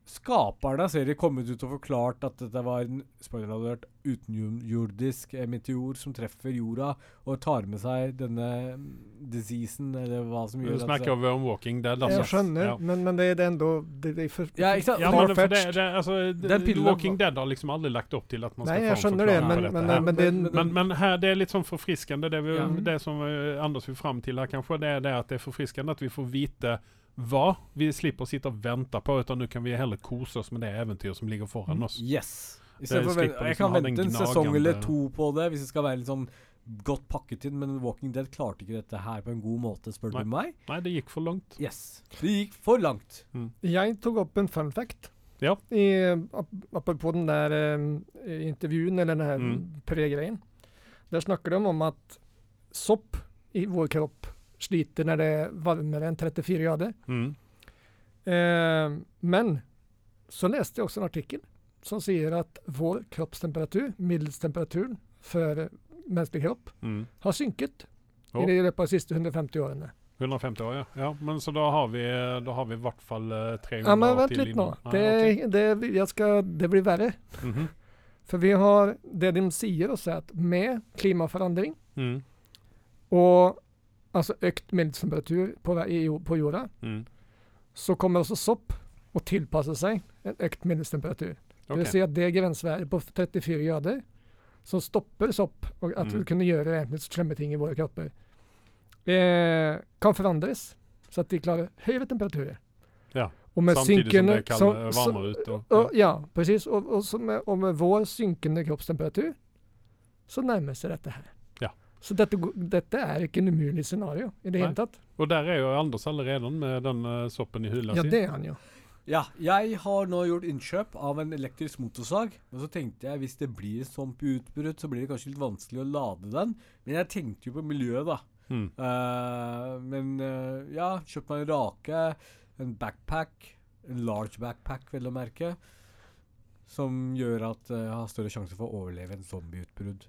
A: skaperne av serien kommet ut og forklart at dette var en spoiler alert, utenjordisk eh, meteor som treffer jorda og tar med seg denne mm, diseasen, eller hva som gjør
C: det. Snakker vi om Walking Dead.
B: Jeg skjønner,
C: Ja.
B: men, men det er det enda det, det er for,
A: Ja, ikke sant?
C: Ja, men för det, det,
A: altså,
C: det-
A: pillen
C: Walking Dead har liksom aldri lagt opp til at man skal
B: Nei, jeg
C: en
B: skjønner det, men,
C: på dette.
B: men,
C: her.
B: men, det
A: Men-
C: Men, men här, det er litt som forfriskende, det, vi,
A: Ja.
C: det som eh, Anders vil fram til her, kanskje, det er det at det er forfriskende at vi får veta vad vi slipper sitta och vänta på, utan nu kan vi heller kosa oss med det äventyr som ligger foran
B: Mm.
C: oss.
A: Yes. I for å vente, jeg
C: liksom
A: kan vente en sesong eller to på det, hvis det skal være litt sånn godt pakket inn, men Walking Dead klarte ikke dette her på en god måte, spør du meg.
C: Nei, det gikk for langt.
A: Yes. Det gikk for langt.
B: Jeg tok opp en fun fact.
C: Ja.
B: I, ap- apropos den der eh, intervjuen, eller den her
C: Mm.
B: pre-greien. Der snakker de om at sopp i vår kropp sliter når det er varmere enn 34 grader.
C: Mm.
B: Eh, men så leste jeg også en artikkel som sier at vår kroppstemperatur, middelstemperaturen for menneskelig kropp,
C: Mm.
B: har synket
C: oh.
B: i løpet av de siste 150 årene.
C: 150 år, ja. ja. Men så da har vi, da har vi i hvert fall eh, 300
B: Ja, men
C: år
B: vent
C: till
B: litt nå. Det,
C: Ja,
B: det, jeg skal, det blir verre.
C: Mhm.
B: For vi har det de sier også, at med klimaforandring
C: Mm.
B: og altså økt middelstemperatur på, på jorda,
C: Mm.
B: så kommer også sopp å tilpasse seg en økt middelstemperatur. Det vil si at det grenseværet på 34 grader som stopper sopp, og at
C: Mm.
B: vi kunne gjøre egentlig slemme ting i våre kropper, eh, kan forandres så at de klarer høyere temperaturer.
C: Ja,
B: med
C: Samtidigt som det kan varme ut. Og,
B: Og, ja, precis. Og, og, med, og med vår synkende kroppstemperatur så nærmer seg dette her.
C: Ja.
B: Så dette, dette er ikke en umulig scenario i det hele tatt.
C: Og der er jo Anders allerede med den eh, soppen i hylla
B: Ja,
C: sin.
B: det er han jo.
A: Ja, jeg har nå gjort innkjøp av en elektrisk motorsag. Og så tenkte jeg hvis det blir sånn på utbrudd, så blir det kanskje litt vanskelig å lade den. Men jeg tenkte jo på miljøet, da.
C: Mm.
A: Uh, men uh, ja, kjøpt meg en rake, en backpack, en large backpack vel å merke, som gjør at jeg har større sjanse for å overleve en zombieutbrudd.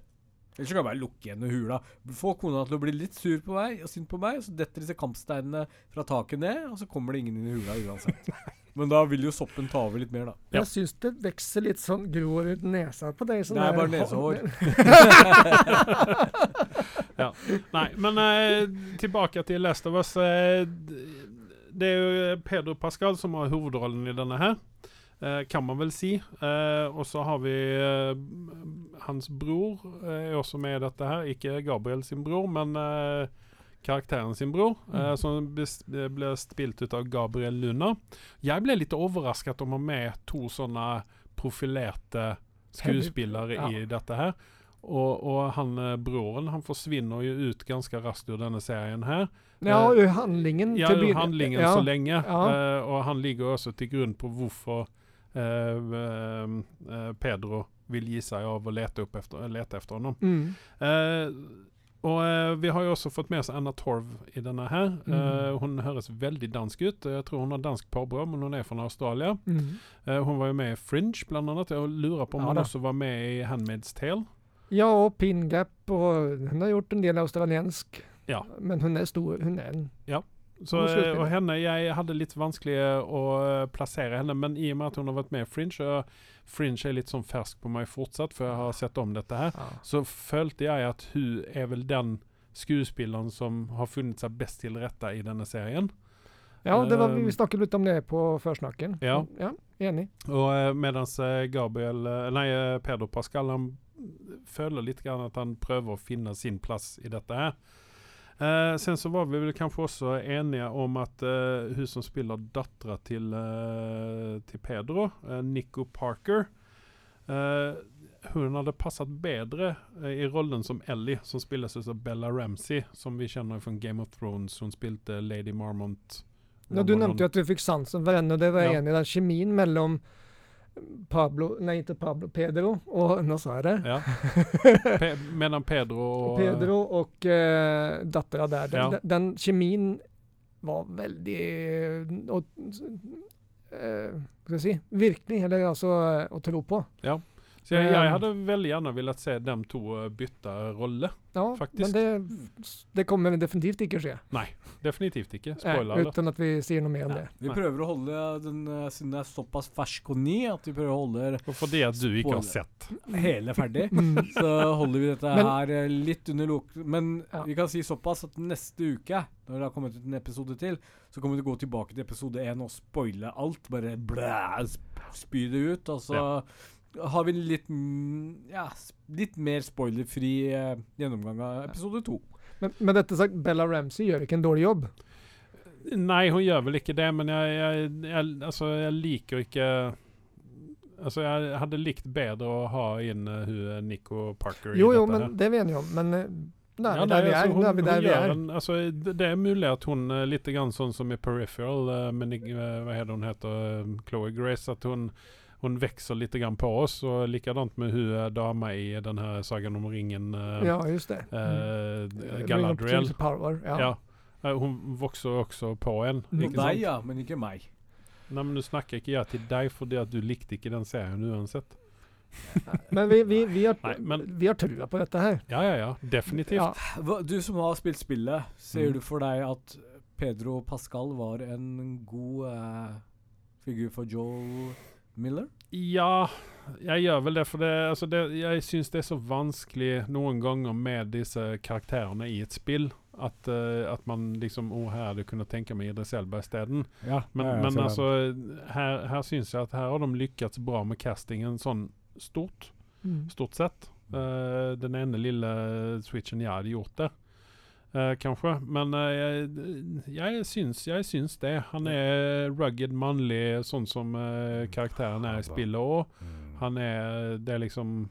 A: Ellers så kan jeg bare lukke igjen hula. Få kona til å bli litt sur på meg og sint på meg, så detter disse kampsteinene fra taket ned, og så kommer det ingen inn i hula uansett. Men da vil jo soppen ta over litt mer, da.
C: Ja.
B: Jeg syns det vokser litt sånn gror ut nesa på deg. sånn
A: Det er bare nesehår.
C: Ja. Nei, men eh, tilbake til Last of Us. Eh, det er jo Pedro Pascal som har hovedrollen i denne här. Eh, kan man vel si. Eh, och så har vi eh, hans bror er også med i dette her. Ikke Gabriel sin bror, men karaktären sin bror. Eh,
B: Mm.
C: som ble spilt ut av Gabriel Luna. Jeg ble litt overrasket om å ha med to sånne profilerte skuespillere
B: Ja.
C: i dette her. Og, og han broren han forsvinner jo ut ganske raskt ur denne serien her.
B: Ja, og handlingen
C: Ja, ur handlingen
B: ja.
C: så lenge.
B: Ja.
C: Eh, og han ligger også til grunn på hvorfor Pedro vil gi seg av å lete, efter, lete efter honom.
B: Mm.
C: Eh, og eh, vi har jo også fått med oss Anna Torv i denne her. Eh,
B: Mm.
C: hun høres veldig dansk ut. Jeg tror hun har dansk påbrå, men hun er fra Australia.
B: Mm.
C: Eh, hun var jo med i Fringe, blant annet. Jeg lurer på om
B: Ja
C: hun
B: da.
C: også var med i Handmaid's Tale.
B: Ja, og Pingap, og hun har gjort en del australiensk.
C: Ja.
B: Men hun er stor. Hun er en
C: Så, eh, og henne, Jeg hadde litt vanskelig å eh, plassere henne, men i og med at hun har vært med i Fringe, og Fringe er litt sånn fersk på meg fortsatt, for jeg har sett om dette her,
B: ja.
C: så følte jeg at hun er vel den skuespilleren som har funnet seg best til rette i denne serien.
B: ja, det var, vi
C: Um,
B: snakket litt om det på førsnakken.
C: Ja.
B: ja enig.
C: Og mens eh, Gabriel eh, Nei, eh, Pedro Pascal han føler litt grann at han prøver å finne sin plass i dette her. Eh, sen så var vi vel kanskje også enige om at eh, hun som spiller dattera til, eh, til Pedro, eh, Nico Parker eh, Hun hadde passet bedre eh, i rollen som Ellie, som spilles av Bella Ramsey, som vi kjenner fra Game of Thrones. Hun spilte Lady Marmont.
B: Ja, du nevnte jo at du fikk sansen for henne, det var jeg
C: Ja.
B: enig i. Kjemien mellom Pablo, nei ikke Pablo, Pedro og Nå sa jeg det.
C: Ja. Pe Mellom Pedro og
B: Pedro og uh, dattera der. Den,
C: Ja.
B: den, kjemien var veldig og, uh, skal jeg si Virkelig, eller altså å tro på.
C: Så jeg, jeg
B: Um,
C: hadde veldig gjerne villet se dem to eh, bytte rolle.
B: Ja,
C: faktiskt.
B: men det, det kommer definitivt ikke skje.
C: Nei, Definitivt ikke.
B: Eh,
C: Spoiler alert.
B: uten at vi sier noe mer om det.
A: Vi
C: Nei.
A: prøver å holde den, eh, siden det er såpass fersk og ny, at vi prøver å holde
C: Og fordi at du ikke har sett.
A: hele ferdig.
B: Mm.
A: Så holder vi dette
B: Men-
A: her eh, litt under lok... Men
B: Ja.
A: vi kan si såpass at neste uke, når det har kommet ut en episode til, så kommer vi til å gå tilbake til episode én og spoile alt. Bare blæ, sp- spy det ut. Og så har vi litt mm, Ja, litt mer spoilerfri eh, gjennomgang av episode to.
B: Men med dette sagt, Bella Ramsey gjør ikke en dårlig jobb.
C: Nei, hun gjør vel ikke det, men jeg, jeg, jeg, altså, jeg liker ikke Altså, jeg hadde likt bedre å ha inn uh, hun Nico Parker
B: Jo,
C: i
B: jo,
C: dette
B: men
C: her.
B: det er vi enige om. Men da er
C: Ja,
B: vi
C: nei,
B: der vi
C: altså,
B: er.
C: hun-
B: er vi
C: hun
B: der vi er.
C: En, altså, det, det er mulig at hun uh, litt grann sånn som i Peripheral, uh, Nick- eh, hva heter hun heter, uh, Chloe Grace, at hun hun växer lite grann på oss, og likadant med hun eh, dama i den her Sagan om ringen, uh,
B: Ja, just det. Mm.
C: eh, Galadriel.
B: Power. Ja.
C: Ja. Eh, hun vokser også på en. Ikke
A: Deg,
C: sant?
A: ja, men ikke meg.
C: Nei, men Nå snakker ikke jeg til deg fordi at du likte ikke den serien uansett.
B: Men vi, vi, vi, har,
C: Nei, men-
B: vi har trua på dette her.
C: Ja, ja, ja. Definitivt.
B: Ja.
A: Du som har spilt spillet, ser
C: Mm.
A: du for deg at Pedro Pascal var en god eh, figur for Joel Miller?
C: Ja, jeg gjør vel det, for det, altså det, jeg syns det er så vanskelig noen ganger med disse karakterene i et spill. At, uh, at man liksom Å, her hadde jeg kunnet tenke meg Idris Elba isteden.
A: Ja,
C: Men, men altså, her, her syns jeg at her har de lykkes bra med castingen sånn stort,
B: Mm.
C: stort sett. Uh, den ene lille switchen jeg hadde gjort der, eh, kanskje. Men uh, jeg, jeg, syns, jeg syns det. Han er rugged mannlig, sånn som uh, karakteren er i spillet òg. Han er det er liksom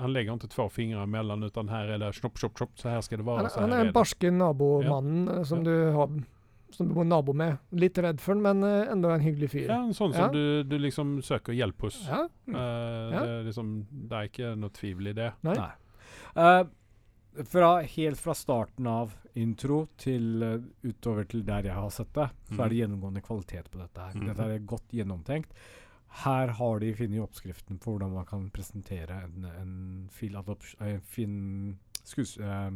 C: Han legger ikke to fingre imellom, utan her er det snopp, snopp, snopp. Så her skal det være.
B: Han,
C: så
B: han er den barske nabomannen ja. som
C: Ja.
B: du har som du bor nabo med. Litt redd for den, men enda en hyggelig fyr.
C: Ja, en sånn
B: Ja.
C: som du, du liksom søker hjelp hos.
B: Ja.
C: Eh,
B: Ja.
C: det, liksom, det er ikke noe tvil i det.
B: Nei.
A: Nei. Eh, fra, helt fra starten av intro til uh, utover til der jeg har sett det, så er det gjennomgående kvalitet på dette her.
C: Mm.
A: Dette er godt gjennomtenkt. Her har de funnet oppskriften på hvordan man kan presentere en, en En fin skues... eh,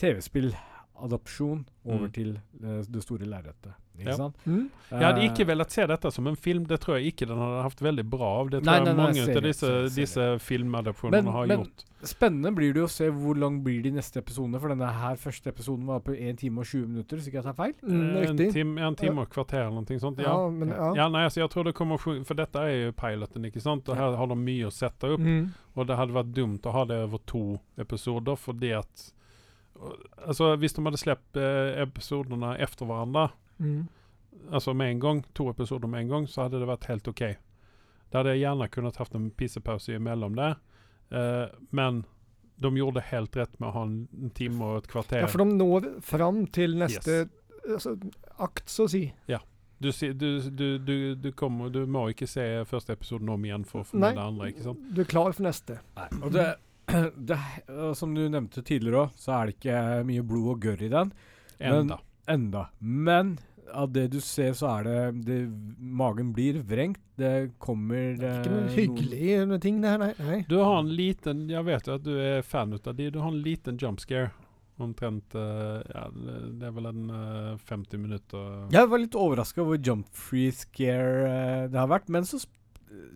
A: TV-spilladopsjon over
C: Mm.
A: til uh, det store lerretet. Ikke
C: Ja.
A: sant?
B: Mm.
C: Jeg hadde
A: Eh,
C: ikke villet se dette som en film. Det tror jeg ikke den hadde hatt veldig bra av. Det tror
A: Nei,
C: jeg
A: nei, jeg
C: mange av disse, disse filmadopsjonene har
A: men-
C: gjort.
A: Spennende blir det jo å se hvor lang blir de neste episodene. For denne her første episoden var på 1 time og 20 minutter, hvis ikke jeg tar feil.
B: Mm,
C: Eh, en,
B: riktig.
C: en time og kvarter eller noe sånt.
B: Ja,
C: Ja.
B: men ja.
C: Ja, nei, altså, jeg tror det kommer For dette er jo piloten, ikke sant? Og her har de mye å sette opp.
B: Mm.
C: Og det hadde vært dumt å ha det over to episoder, fordi at Altså, hvis de hadde sluppet eh, episodene etter hverandre,
B: Mm.
C: altså med en gang, to episoder med en gang, så hadde det vært helt ok. Da hadde jeg gjerne kunnet hatt en pissepause imellom det eh, men de gjorde helt rett med å ha en, en time og et kvarter.
B: ja, for de når fram til neste altså, akt, så å si.
C: Du, du, du, du, du, kommer, du må ikke se første episoden om igjen for å få med det andre. ikke sant?
B: Du er klar for neste.
A: Og det, det, som du nevnte tidligere òg, så er det ikke mye blod og gørr i den. Men-
C: Enda.
A: Men av det du ser, så er det, det Magen blir vrengt. Det kommer
B: Det er ikke noen hyggelige noen ting, det her, nei. nei.
C: Du har en liten Jeg vet jo at du er fan av de. Du har en liten jump scare. Omtrent uh, ja, Det det er vel en uh, 50 minutter
A: Jeg var litt overraska over jump free scare uh, det har vært, men så sp- eh,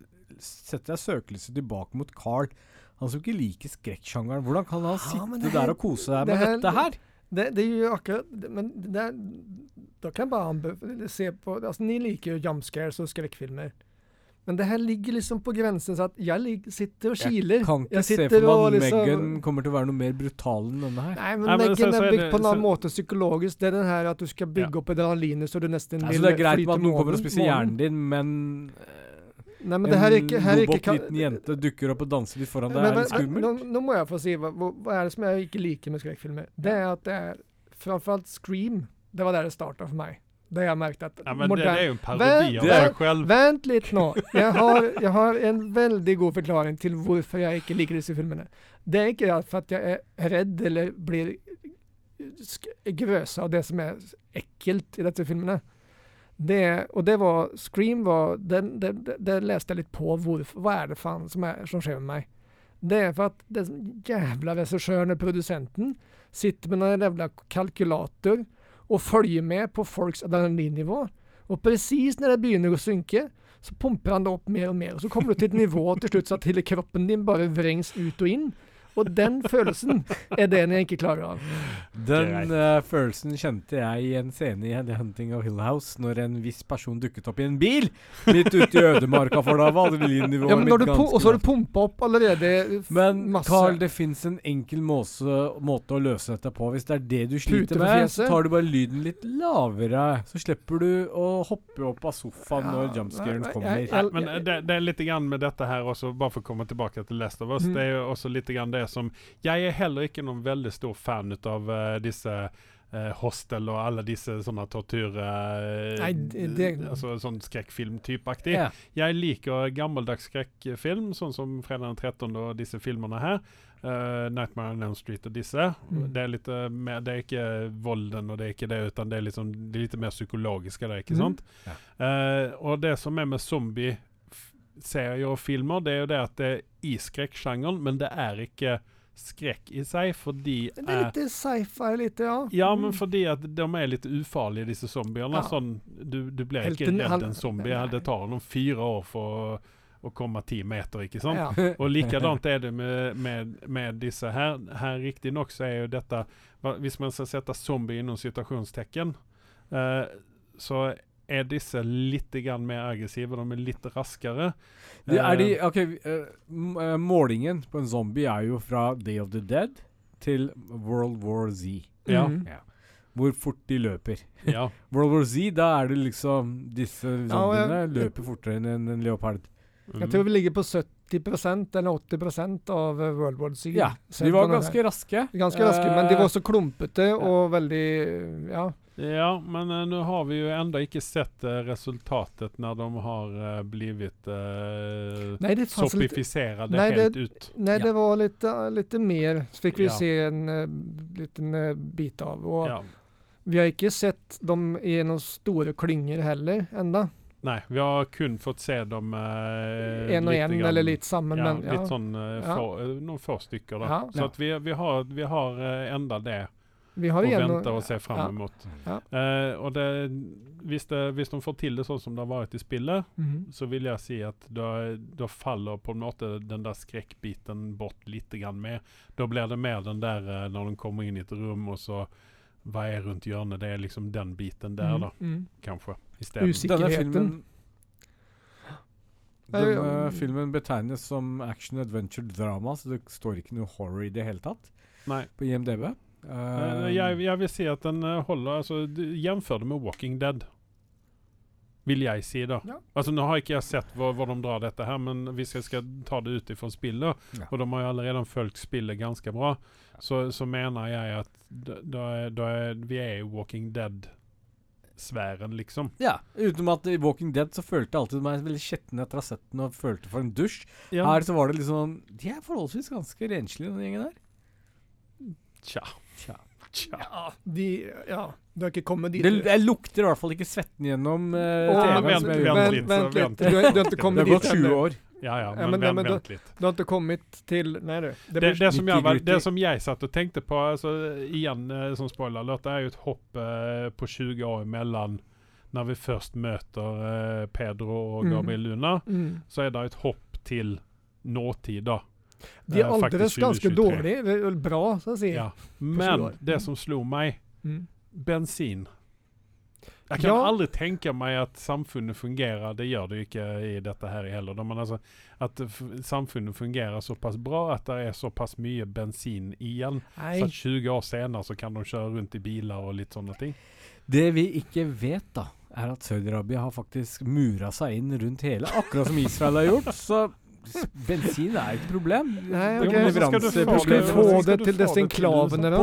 A: setter jeg søkelyset tilbake mot Carl. Han som ikke liker skrekksjangeren. Hvordan kan han
B: Ja,
A: sitte der og kose seg
B: det
A: med
B: her-
A: dette her?
B: Det, det gjør akkurat Men det da kan jeg bare anbefale se på altså, Ni liker jo jump scares og skrekkfilmer. Men det her ligger liksom på grensen, så at jeg lig, sitter og kiler.
A: Jeg Kan ikke
B: Jeg
A: se for meg at
B: liksom-
A: Meghan kommer til å være noe mer brutal enn denne her.
B: Nei, men
C: Nei, men
B: Meghan
C: så- så
B: er
C: er
B: bygd på en annen
C: så-
B: måte psykologisk. Det er den her at du skal bygge
C: Ja.
B: opp adrenalinet så du nesten
A: Altså,
B: vil
A: det er greit at noen kommer og spiser hjernen din, men
B: Nei, men det her er ikke, her er ikke
A: robot liten jente dukker opp og danser litt foran deg,
B: Men-
A: er litt skummelt.
B: Nå, nå må jeg få si hva, hva, er det som jeg ikke liker med skrekkfilmer. Det er at det er framfor alt Scream. Det var der det starta for meg. Det jeg merket at
C: ja, men det,
B: modern-
C: det er jo en parodi av deg selv.
B: Vent litt nå. Jeg har, jeg har en veldig god forklaring til hvorfor jeg ikke liker disse filmene. Det er ikke for at jeg er redd eller blir grøsa av det som er ekkelt i disse filmene. Det, och det var, Scream var, det, läste jag lite på, varför, vad är det fan som, är, som sker med mig? Det är för att den jävla regissören og producenten sitter med en jävla kalkylator och följer med på folks adrenalinnivå. Och precis när det börjar å synke, så pumper han det opp mer og mer. Så kommer du til et nivå til slutt så at hele kroppen din bare vrengs ut og in. Og den følelsen er det en jeg ikke klarer av.
A: Den uh, følelsen kjente jeg i en scene i The Hunting of Hill House, når en viss person dukket opp i en bil midt ute i ødemarka, for da var adrenalinnivået
B: Ja,
A: mitt ganske
B: og så har du pumpa opp allerede
A: Men
B: masse.
A: Carl, det fins en enkel måse, måte å løse dette på. Hvis det er det du sliter med, så tar du bare lyden litt lavere. Så slipper du å hoppe opp av sofaen
B: Ja,
A: når jumpscaren kommer.
B: Jeg, jeg-
C: Nej, men det, det er litt grann med dette her også, bare for å komme tilbake til Last of Us.
B: Mm.
C: Det er jo også litt grann det som, Jeg er heller ikke noen veldig stor fan av uh, disse uh, Hostel og alle disse sånne tortur... Uh,
B: Nei, det- det-
C: Alltså sån skräckfilm typaktig.
A: Ja.
C: Jag liker gammeldags skrekkfilm, sånn som Fredag den 13 og disse filmene her. Uh, Nightmare on Elm Street og disse.
B: Mm.
C: Det er lite mer, det er ikke volden og det er ikke det, utan det er, liksom, det er litt mer psykologiske. det, inte
B: Mm.
C: sant? og och det som er med zombie-serier og filmer, det er jo det at det er i skrekksjangeren, men det er ikke skrekk i seg, fordi
B: Det er litt sci-fi, litt, ja.
C: Ja, men
B: Mm.
C: fordi at de er litt ufarlige, disse zombiene.
B: Ja.
C: Sånn, du, du blir ikke
B: en-
C: redd en zombie.
B: Nei.
C: Det tar noen fire år for å, å komme ti meter, ikke sant?
B: ja.
C: Og likadant er det med, med, med disse her. Her Riktignok så er jo dette Hvis man skal sette zombie innom situasjonstegn, eh, så er disse litt grann mer aggressive. De er litt raskere.
A: Det er de,
C: Eh,
A: ok, eh, eh, Målingen på en zombie er jo fra Day of the Dead til World War Z.
C: Ja.
B: Mm.
A: Ja. Hvor fort de løper.
C: ja.
A: World War Z, da er det liksom Disse
B: Ja, og
A: løper fortere enn en, en leopard.
B: Jeg tror vi ligger på 70% eller 80% av World War Z.
A: Ja, de var ganske raske.
B: Ganske raske, men de var så klumpete og veldig Ja.
C: Ja, men eh, nu har vi ju ändå inte sett eh, resultatet när de har eh, blivit uh,
B: Nei, det fanns
C: sopificerade
B: Nej,
C: helt
B: det-
C: ut.
B: nej,
A: Ja.
B: det var lite, lite mer. Så fikk vi
C: Ja.
B: se en uh, liten eh, bit av. Og
C: Ja.
B: vi har ikke sett dem i noen store klynger heller enda.
C: Nej, vi har kun fått se dem
B: en og en, eller litt sammen.
C: ja,
B: men,
C: sånn uh, få, eh, noen få.
B: Ja.
C: Så att vi, vi har, vi har eh, enda det
B: Vi har
C: og
B: igjen
C: vente og se fram
B: ja.
C: mot.
B: Ja.
C: Uh, og det, hvis, det, hvis de får til det sånn som det har vært i spillet,
B: Mhm.
C: så vil jeg si at da, da faller på en måte den der skrekkbiten bort litt grann mer. Da blir det mer den der uh, når de kommer inn i et rom, og så hva er rundt hjørnet? Det er liksom den biten der, da,
B: Mhm.
C: kanskje. Isteden.
B: Usikker.
A: Denne filmen Denne filmen betegnes som action adventure drama, så det står ikke noe horror i det hele tatt
C: Nei.
A: på IMDb. Uh,
C: jeg, jeg vil si at den eh, holder altså, Jevnfør det med Walking Dead. Vil jeg si, da.
B: Ja.
C: Altså, nå har ikke jeg sett hvor, hvor de drar dette her, men hvis jeg skal ta det ut ifra spillet,
A: Ja.
C: og de har jo allerede fulgt spillet ganske bra, så, så mener jeg at da, da, er, vi er i Walking Dead-sfæren, liksom.
A: Ja, utenom at i Walking Dead så følte jeg alltid meg veldig skjetten etter å ha sett den og følte for en dusj. Her så var det sånn De er forholdsvis ganske renslige, den gjengen der.
C: Tja.
A: Tja.
C: Tja.
B: Ja, de, ja, du har ikke kommet dit.
A: Det, jeg lukter i hvert fall ikke svetten gjennom uh, TV-en.
C: vent, vent
B: vent
C: vent.
B: litt. Du, har- du har ikke
A: Det har gått 20 år.
C: Ja, ja, men,
B: men det-
C: vent,
B: men
C: vent litt.
B: Du har ikke kommet til Nei, du. Det
C: Det, det, som jeg, det som jeg satt og tenkte på, altså, igjen eh, som spoiler det er jo et hopp eh, på 20 år imellom når vi først møter eh, Pedro og
B: Mm.
C: Gabriel Luna,
B: mm.
C: så er det et hopp til nåtid, da.
B: De er aldeles ganske dårlige. eller Bra, så å si.
C: Ja. Men det som slo meg,
B: Mm.
C: bensin. Jeg kan
B: Ja.
C: aldri tenke meg at samfunnet fungerer. Det gjør det ikke i dette her heller. Men altså, at f samfunnet fungerer såpass bra at det er såpass mye bensin igjen.
B: Nei.
C: Så at 20 år senere så kan de kjøre rundt i biler og litt sånne ting.
A: Det vi ikke vet, da, er at Saudi-Arabia har faktisk mura seg inn rundt hele, akkurat som Israel har gjort. Så bensin er ikke et problem.
B: Nei,
A: okay.
B: ok.
C: Men skal du få
B: Skal få det til disse enklavene, da?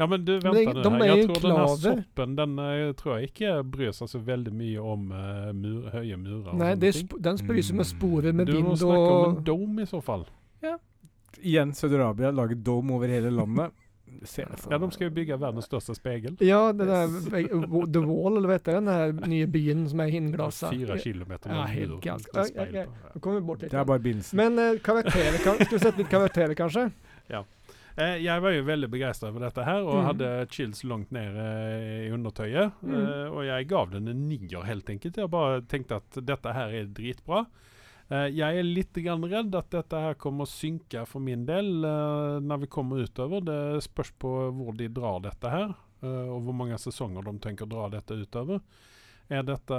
C: Ja, men du,
B: vent
C: nå.
B: de- Jeg
C: tror den
B: her
C: soppen, den eh, tror jeg ikke bryr seg så veldig mye om uh, mur, høye murer.
B: Nei,
C: sånne
B: det er
C: ting.
B: sp den spryser med vind og
C: Du må snakke om en dome i så fall.
A: Igjen, Saudi-Arabia lager dome over hele landet. Ser det for
C: Ja, de
A: skal
C: jo bygge verdens største största spegel.
B: Ja, det der The Wall, eller hva heter den der nye byen som er innglasa?
C: Fyra kilometer
B: Ja,
C: med
B: helt
C: ganske.
B: Ja,
C: speil
B: ja. Nå kommer vi bort litt.
A: Det er bare begynnelsen.
B: Men uh, karakterer, kan, skal vi sette litt karakterer, kanskje?
C: Eh, jeg var jo veldig begeistra över dette her, og
B: Mm.
C: hadde chills langt ned eh, i undertøyet.
B: Mm.
C: Eh, og jeg gav den en nier helt enkelt. Jeg bare tenkte at dette her er dritbra. Eh, er litt lite grann dette att detta här kommer å synke for min del når när vi kommer utover. Det spørs på hvor de drar dette her, og hvor mange många säsonger de å dra dette utover. Er dette,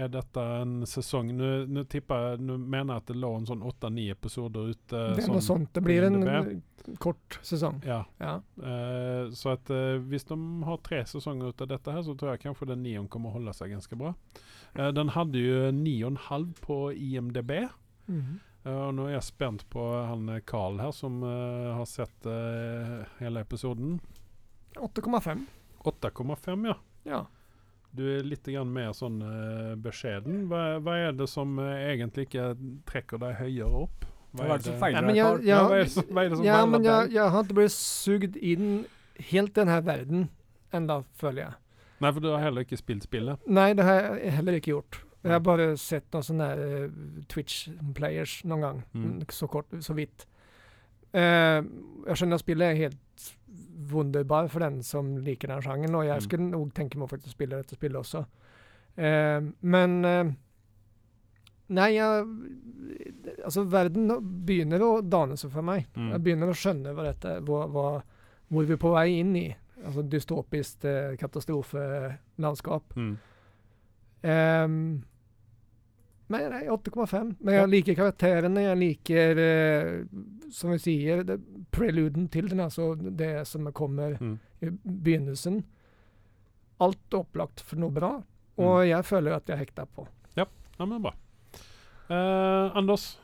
C: er dette, en sesong nu, mener jeg at nu det lå en sånn 8-9 episoder ute.
B: det er noe sånt. Det blir en eh, kort sesong.
C: Ja,
B: Ja.
C: Uh, så at, uh, hvis de har tre sesonger ut av dette her, så tror jeg kanskje den nion kommer hålla seg ganske bra. Eh, den hadde jo nio och en halv på IMDB.
B: Mm
C: -hmm. uh, og nå er jeg spent på han eh, Carl her, som har sett hele hela episoden.
B: 8,5.
C: 8,5 ja.
B: Ja.
C: Du er litt grann mer sånn beskjeden. Hva, vad är det som egentlig ikke trekker deg høyere opp?
A: Hva er det som
B: Ja,
A: feiler
B: men
A: deg,
B: jeg,
A: Carl?
B: jeg,
C: Ja, vad är det som, är det som
B: ja, men jeg, jeg har ikke blitt sugd inn helt denne verden enda, føler jeg.
C: Nej, for du har heller ikke spilt spillet.
B: Nei, det har jeg heller ikke gjort. Jeg har bare sett noen sånne der, eh, Twitch-players noen gang.
C: Mm.
B: Så kort, så vidt. Uh, jeg skjønner at spillet er helt wunderbar for den som liker den sjangen, og jeg
C: Mm.
B: skulle nok tenke meg å faktisk spille dette spillet også. Uh, men Nei, jeg Altså, verden begynner å dane seg for meg.
C: Mm.
B: Jeg begynner å skjønne hva dette, hva, hva, hvor vi er på vei inn i. Altså dystopisk eh, katastrofelandskap.
C: Mm.
B: Um, men nei, 8,5. Men jeg liker karakterene. Jeg liker, eh, som vi sier, det, preluden til den, altså det som kommer
C: Mm.
B: i begynnelsen. Alt er opplagt for noe bra, og jeg føler at jeg hekta på.
C: Ja, men bra. Eh, Anders?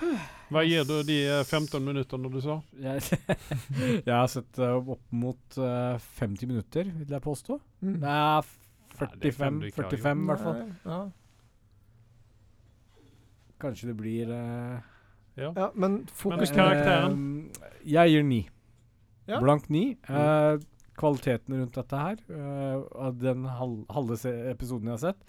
C: Vad gir du de eh, 15 minuttene du sa?
A: Jeg, har sett eh, opp mot eh, 50 minutter, vil jeg påstå.
B: Mm.
A: Nei,
C: Nei, det er fem
A: 45,
C: du
A: 45 i hvert fall.
B: Ja.
A: Kanskje det blir uh,
C: Ja.
B: ja, men fokus
C: Men karakteren?
A: eh, jeg gir ni.
B: Ja.
A: Blank ni. Uh, kvaliteten rundt dette her, eh, av den halve episoden jeg har sett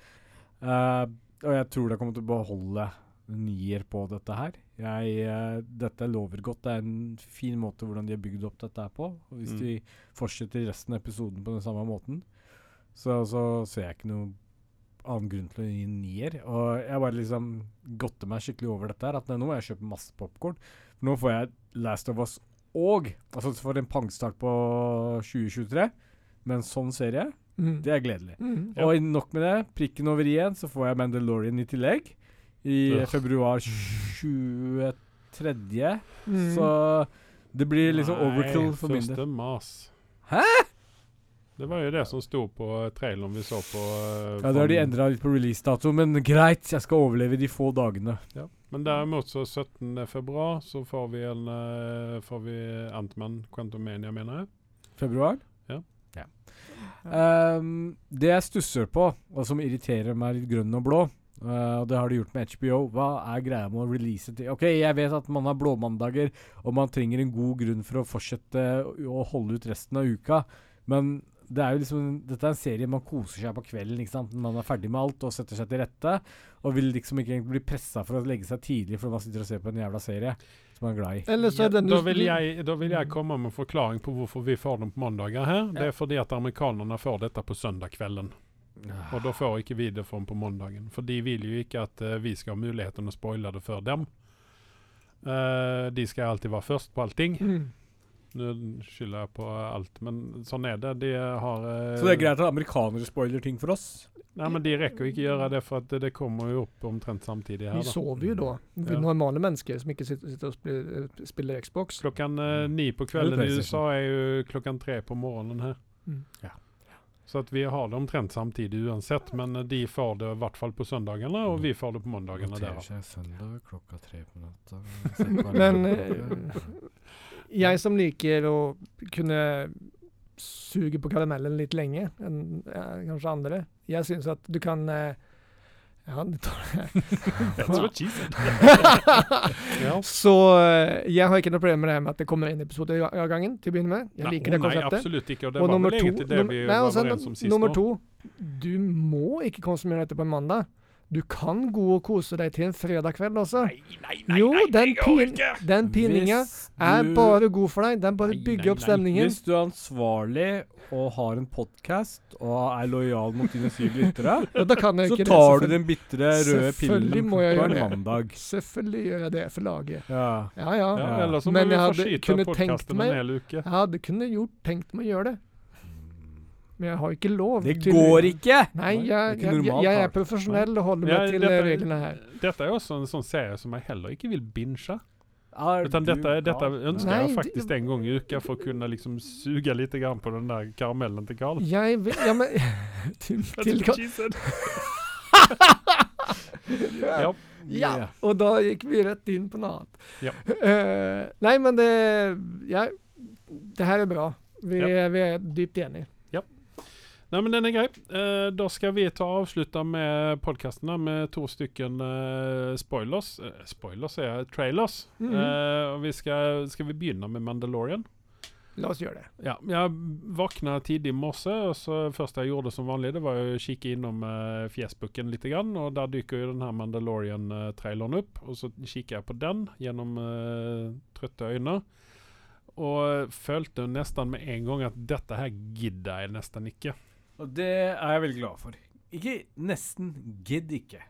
A: eh, Og jeg tror det kommer til å beholde nier på dette her. Jeg, eh, dette lover godt. Det er en fin måte hvordan de har bygd opp dette her på. Og hvis
C: Mm.
A: de fortsetter resten av episoden på den samme måten, så, så ser jeg ikke noen annen grunn til å gi nier. Og jeg bare liksom godter meg skikkelig over dette her. At nå må jeg kjøpe masse popkorn. For nå får jeg Last of Us og Altså for en pangstart på 2023 med en sånn serie.
B: mm.
A: Det er gledelig.
B: Mm.
C: Ja.
A: Og nok med det. Prikken over i-en, så får jeg Mandalorian i tillegg. I
C: Ugh.
A: februar 23.
B: Mm.
A: Så det blir liksom overkill for min del.
C: första mars.
A: Hæ?
C: Det var jo det som sto på trailern vi så på. Uh,
A: Ja, det har de endra litt på releasedato, men greit, jeg skal overleve de få dagene.
C: Ja. Men derimot, så 17 februar så får vi en uh, får vi Ant-Man Quantumania mener jeg.
A: Februar?
C: Ja.
A: ja. Um, det jeg stusser på, og som irriterer meg litt grønn og blå, eh, og det har de gjort med HBO, hva er greia med å release til OK, jeg vet at man har blåmandager, og man trenger en god grunn for å fortsette å holde ut resten av uka, men det er jo liksom, dette er en serie man koser seg på kvelden. ikke sant? Man er ferdig med alt og setter seg til rette. Og vil liksom ikke egentlig bli pressa for å legge seg tidlig fordi man sitter og ser på en jævla serie som man er glad i.
B: Eller så er den ja,
C: da, vil jeg, da vil
B: jeg
C: komme med en forklaring på hvorfor vi får dem på mandager her. Det er fordi at amerikanerne får dette på söndagskvällen. Och da får ikke vi det från på måndagen. For de vil jo ikke at eh, vi skal ha muligheten å spoile det for dem. Uh, de skal alltid være først på allting.
B: Mm.
C: Nå skylder jeg på alt, men sånn er det. De har uh,
A: Så det er greit at amerikanere spoiler ting for oss?
C: Nei, men de rekker jo ikke gjøre det, for at det, det kommer jo opp omtrent samtidig her.
B: Vi
C: da.
B: sover jo da. Vi
C: Ja.
B: normale mennesker som ikke sitter, sitter og spiller, spiller Xbox.
C: Klokken eh, ni på
A: kvelden
C: i USA er jo klokken tre på morgenen her.
B: Mm.
A: Ja.
C: Så at vi har det omtrent samtidig uansett, men eh, de får det i hvert fall på søndagene, og vi får det på mandagene.
A: Noterer
C: der.
A: seg søndag klokka tre på natta.
B: Men eh, jeg som liker å kunne suge på karamellen litt lenge enn eh, kanskje andre, jeg syns at du kan eh, Ja, det
C: ja.
B: Så eh, jeg har ikke noe problem med det her med at det kommer en episode av gangen, til å begynne med. Jeg
C: Nei,
B: liker det
C: nei,
B: konseptet.
C: absolutt ikke. Og det
B: Og
C: var
B: nummer
C: vel egentlig det vi
B: nei,
C: var overens om sist
B: Nummer to, du må ikke konsumere dette på en mandag. Du kan gå og kose deg til en fredag kveld også.
C: Nei, nei, nei,
B: jo,
C: nei,
B: den, pin,
C: ikke!
B: den
A: pininga
B: er bare god for deg. Den bare bygger opp stemningen.
A: Hvis du er ansvarlig og har en podkast og er lojal mot dine syv lyttere,
B: jeg
A: så tar du den bitre røde pillen på en mandag.
B: Selvfølgelig gjør jeg det for laget.
A: Ja.
B: Ja, ja.
C: Ja,
B: Men jeg hadde kunne tenkt meg- Jeg hadde kunne gjort, tenkt meg å gjøre det. Men jeg har ikke lov
A: Det
B: til
A: går ikke!
B: Nei, jeg,
A: ikke
B: jeg, jeg,
A: normalt,
B: jeg er profesjonell og holder meg til
C: dette-
B: reglene her.
C: Dette er jo også en sånn serie som jeg heller ikke vil binge.
A: Er
C: Utan
A: du
C: dette, dette ønsker
B: Nei,
C: jeg
B: det-
C: faktisk en gang i uka for å kunne liksom suge litt grann på den der karamellen til Carl.
B: Jeg vil Ja, men til, til,
C: ja.
B: Ja, og da gikk vi rett inn på noe annet.
C: Ja.
B: Uh, nei, men det ja, Det her er bra. Vi,
C: Ja.
B: vi er dypt enige.
C: Nei, men den er grei. Eh, da skal vi ta og avslutte med podkastene med to stykken eh, spoilers. Eh, spoilers er trailers. Eh, og vi skal, skal vi begynne med Mandalorian?
B: La oss gjøre det.
C: Ja, jeg våkna tidlig i morse, og så første jeg gjorde som vanlig, det var å kikke innom uh, Fjesbooken litt, grann, og der dukker jo den her Mandalorian-traileren opp. Og så kikker jeg på den gjennom eh, trøtte øyne, og følte nesten med en gang at dette her gidder jeg nesten ikke.
A: Og det er jeg veldig glad for. Ikke nesten. Gidd ikke.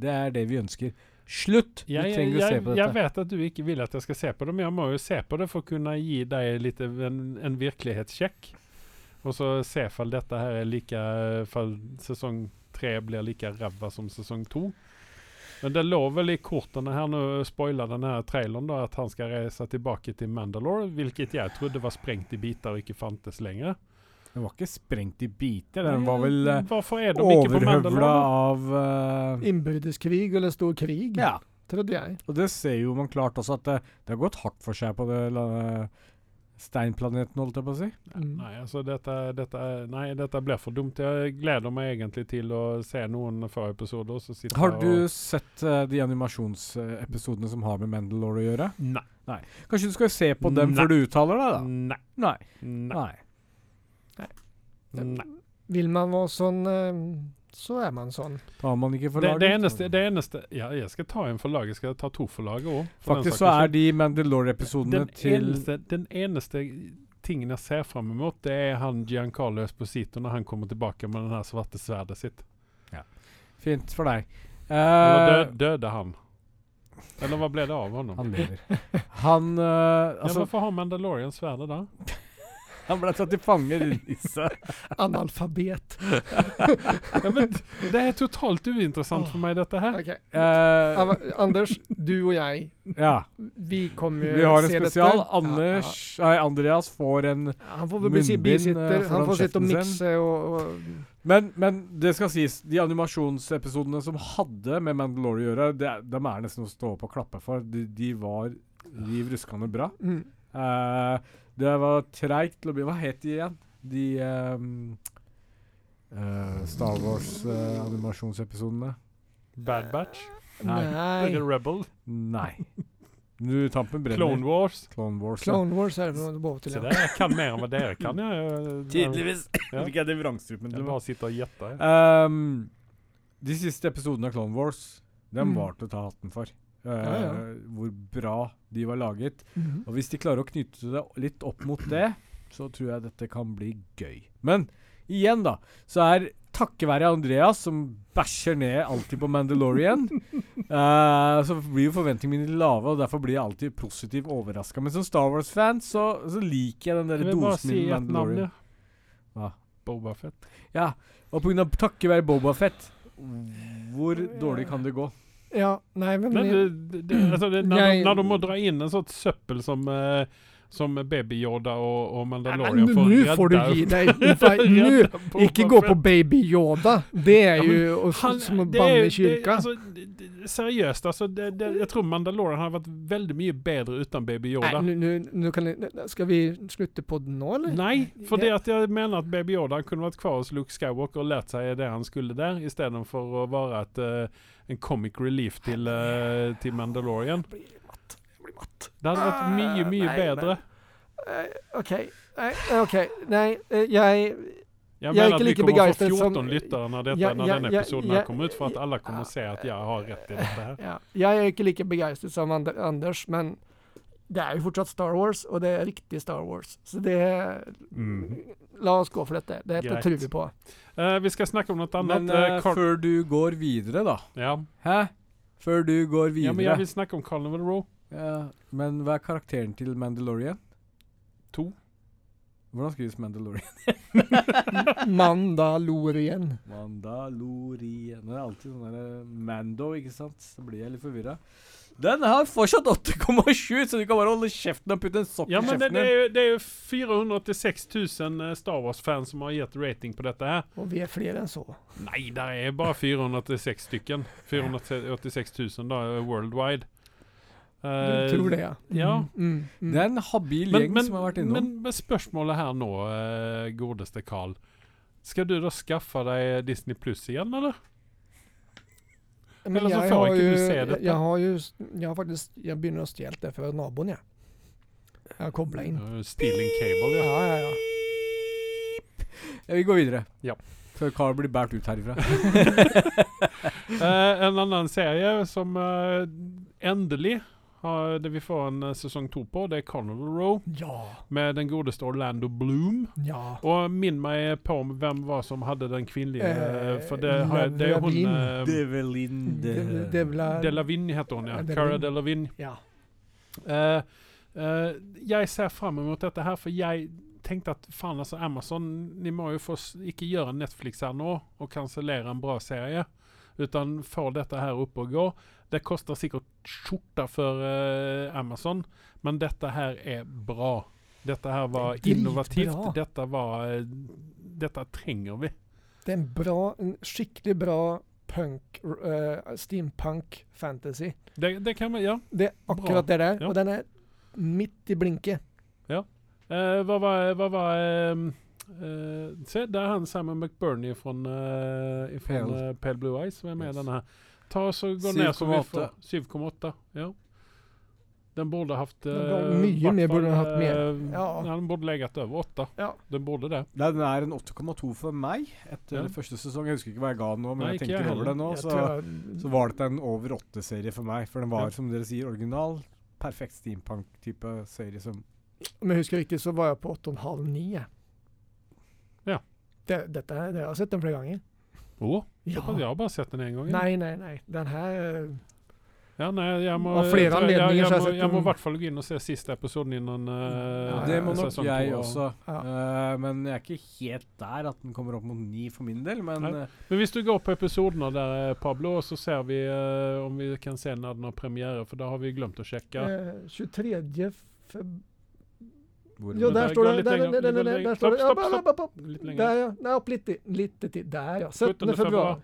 A: Det er det vi ønsker. Slutt! Du
C: Jeg,
A: trenger å se på dette.
C: jeg vet at du ikke vil at jeg skal se på det, men jeg må jo se på det for å kunne gi deg litt en, en virkelighetssjekk. Og så se om dette her er like Fall sesong tre blir like ræva som sesong to. Men det lå vel i kortene her nå, spoila denne traileren, da, at han skal reise tilbake til Mandalore, hvilket jeg trodde var sprengt i biter og ikke fantes lenger.
A: Den var ikke sprengt i biter. Den var vel eh,
C: ikke på
A: overhøvla av uh,
B: Innbyrdeskrig eller stor krig,
A: Ja.
B: trodde jeg.
A: Og det ser jo man klart også, at det, det har gått hardt for seg på det uh, steinplaneten, holdt jeg på å si.
B: Mm.
C: Nei, altså dette, dette, nei, dette blir for dumt. Jeg gleder meg egentlig til å se noen førepisoder.
A: Har du
C: og-
A: sett uh, de animasjonsepisodene som har med Mandalore å gjøre?
C: Nei.
A: Kanskje du skal se på dem
C: Nei.
A: før du uttaler deg, da?
C: Nei.
A: Nei.
C: Nei.
A: Nei.
B: Vil man være sånn, eh, så er man sånn.
A: Tar man ikke for
C: Det,
A: laget?
C: det, eneste, det eneste Ja, jeg skal ta en for laget. Skal ta to for laget òg?
A: Faktisk så er de Mandalore-episodene
C: den
A: til
C: eneste, den eneste tingen jeg ser fram mot, det er han Giancarlo Esposito når han kommer tilbake med det svarte sverdet sitt.
A: Fint for deg. Uh,
C: døde, døde han? Eller hva ble det av honom?
A: han lever. Han eh,
C: ja,
A: Altså,
C: hvorfor har Mandalorian sverdet da?
A: Han ble tatt til fange, disse.
B: Analfabet.
C: Ja, men det er totalt uinteressant for meg, dette her.
A: Okay.
B: Uh, Anders, du og jeg,
A: ja.
B: vi kommer jo
A: Vi har en
B: spesial.
A: spesial.
B: ja,
A: ja. Nei, Andreas får en
B: Han får
A: munnbind, eh,
B: Han
A: foran
B: får sitte og
A: kjeften sin.
B: mikse og, og
A: men, men det skal sies, de animasjonsepisodene som hadde med Mandalore å gjøre, det, er- er nesten å stå opp og klappe for. De, de var riv ruskende bra.
B: mm.
A: Eh, det var treigt til å bli Hva het de igjen? De um, uh, Star Wars-animasjonsepisodene?
C: Bad Batch?
A: Nei.
B: Nei.
C: The Rebel?
A: Nei. Nu tampen brenner.
C: Clone Wars?
A: Clone Wars.
B: Clone Wars er det noe til.
C: Se
B: ja.
C: jeg kan mer enn hva dere kan. Jeg,
A: Tydeligvis.
C: Ja.
A: Jeg det vrangstrupen til.
C: bare sitter og gjetter. Ja.
A: Um, de siste episodene av Clone Wars, dem
B: Mm.
A: var til å ta hatten for. Uh,
B: Ja, ja.
A: Hvor bra de var laget.
B: Mhm.
A: Og hvis de klarer å knytte det litt opp mot det, så tror jeg dette kan bli gøy. Men igjen, da, så er takket være Andreas, som bæsjer ned alltid på Mandalorian, uh, så blir jo forventningene mine lave, og derfor blir jeg alltid positivt overraska. Men som Star Wars-fan så, så liker jeg den der dosen
C: si
A: min
C: navn.
A: Mandalorian.
C: ja.
A: Hva?
C: Boba Fett.
A: Ja, og pga. takket være Boba Fett, hvor dårlig kan det gå?
B: Ja, nei, men,
C: Men det, det, det, altså det, når,
B: Jeg-
C: når du må dra inn en sånn søppel som eh, som Baby Yoda og, og
B: Nei,
C: Mandalorian
B: men
C: får
B: nu
C: redda-
B: får du gi deg. Nu, ikke gå på Baby Yoda. Det er
C: Ja, men
B: jo
C: Han-
B: som å banne i kirka.
C: altså, Seriøst, altså. Det, det, jeg tror Mandalorian har vært veldig mye bedre uten Baby Yoda.
B: Nei, kan jeg, skal vi slutte på den nå, eller?
C: Nei, for det at jeg mener at Baby Yoda kunne vært kvar hos Luke Skywalker og lært seg det han skulle der, istedenfor å være et, eh, en comic relief til, eh, til Mandalorian.
B: Jeg. Jeg matt.
C: Det hadde vært mye, mye
B: Nei,
C: bedre.
B: Eh, OK. Nei, OK. Nei, eh, jeg
C: Jeg
B: jeg er
C: mener
B: ikke
C: at vi kommer få 14 lyttere når, dette,
B: Ja,
C: når denne
B: ja,
C: episoden
B: ja,
C: her kommer ut, for at alle kommer å se at jeg har rett i dette her.
B: ja, Jeg er ikke like begeistret som And Anders, men det er jo fortsatt Star Wars, og det er riktig Star Wars. Så det
C: Mm.
B: La oss gå for dette. Dette
C: Greit.
B: tror vi på.
C: Uh, vi skal snakke om noe annet.
A: Men
C: uh,
A: før du går videre, da.
C: ja.
A: Hæ? Før du går videre.
C: ja, men jeg vil snakke om Carnival Row.
A: Ja, men hva er karakteren til Mandalorian?
C: To.
A: Hvordan skrives Mandalorian?
B: Mandalorian.
A: Mandalorian Det er alltid sånn der Mando, ikke sant? Så blir jeg litt forvirra. Den har fortsatt 8,7, så du kan bare holde kjeften og putte en sokk
C: Ja,
A: i
C: men det,
A: kjeften
C: det, er jo, det er jo 486 000 eh, Star Wars-fans som har gitt rating på dette her.
B: Og vi er flere enn så.
C: Nei, det er bare 486 stykken. 486 000 da, eh, worldwide.
B: Du
C: Eh,
B: tror det, ja.
C: ja.
B: Mm, mm, mm.
A: Det er en habil gjeng
C: men,
A: som har vært innom.
C: men, men spørsmålet her nå, uh, godeste Carl. Skal du da skaffe deg Disney Pluss igjen, eller?
B: Men
C: Eller så får
B: ikke
C: ikke du se dette.
B: Jeg har jo Jeg har faktisk Jeg begynner å stjele det fra naboen, jeg. Jeg har kobla inn.
C: Uh, Stealing cable, ja.
B: Ja, ja, ja.
A: Ja, vi går videre.
C: Ja.
A: Før Carl blir båret ut herifra.
C: uh, en annen serie som endelig har, det vi får en eh, sesong to på, det er Carnival Row.
B: Ja.
C: Med den godeste Orlando Bloom.
B: Ja.
C: Og minn meg på om hvem var som hadde den kvinnelige
B: Eh,
C: For det, har, det er hun eh,
A: Develin
B: de, de,
C: Delavigne heter hun, ja.
B: De
C: Cara. Delavigne.
B: Ja.
C: Uh, uh, jeg ser fram mot dette her, for jeg tenkte at faen, altså Amazon Ni må jo få ikke gjøre Netflix her nå og kansellere en bra serie. Utan få dette her opp og gå. Det koster sikkert skjorta for eh, Amazon, men dette her er bra. Dette her var
B: Det
C: innovativt. Dette var eh, Dette trenger vi.
B: Det er en bra, en skikkelig bra punk, uh, steampunk fantasy.
C: Det, det kan vi, ja.
B: Det er akkurat det der,
C: Ja.
B: og den er midt i blinket.
C: Eh, hva var, hva var ehm, eh, Se, det er han Simon McBurney fra uh,
A: Pale.
C: Pale Blue Eyes som er med
A: Yes.
C: denne her. Ta oss og Gå ned så vi
A: 7,8.
C: får 7,8. Ja. Den burde hatt
B: Den
C: eh,
B: mye mer burde den hatt mer.
C: eh,
B: Ja.
C: Den burde legget over 8.
B: Ja.
C: Den burde det.
A: Nei, den er en 8,2 for meg etter
C: Ja.
A: første sesong. Jeg husker ikke hva jeg ga den nå, men
C: Nei,
A: jeg
C: tenker jeg
A: over det nå. Så,
B: jeg-
A: så var dette en over 8-serie for meg. For den var,
C: Ja.
A: som dere sier, original. Perfekt steampunk-type serie som
B: Om jeg husker riktig, så var jeg på 8,5-9.
C: Ja.
B: Det, dette det har jeg sett den flere ganger.
C: Å,
B: Ja.
C: såpass? jeg har bare sett den én gang. ja.
B: Nei, nei, nei. Den her eh,
C: Ja, nei, jeg må,
B: Av flere
C: jeg, jeg,
B: anledninger
C: jeg,
B: jeg
C: jeg må i hvert fall gå inn og se siste episoden innan uh,
B: Ja,
A: Det må nok jeg også.
B: Ja.
A: Uh, men jeg er ikke helt der at den kommer opp mot ni for min del. Men
C: Men hvis du går på episodene der, eh, Pablo, så ser vi om vi kan se når den har premiere, for da har vi glemt å sjekke.
B: eh, 23. feb...
A: hvor
B: Jo, der står det. Der, der, der, der, der står det.
C: Stopp,
B: stopp,
C: stopp,
B: opp, opp, opp.
C: Litt lenger.
B: Der, ja. Nei, opp litt, litt til. Der, ja. 17.
C: 17.
B: februar.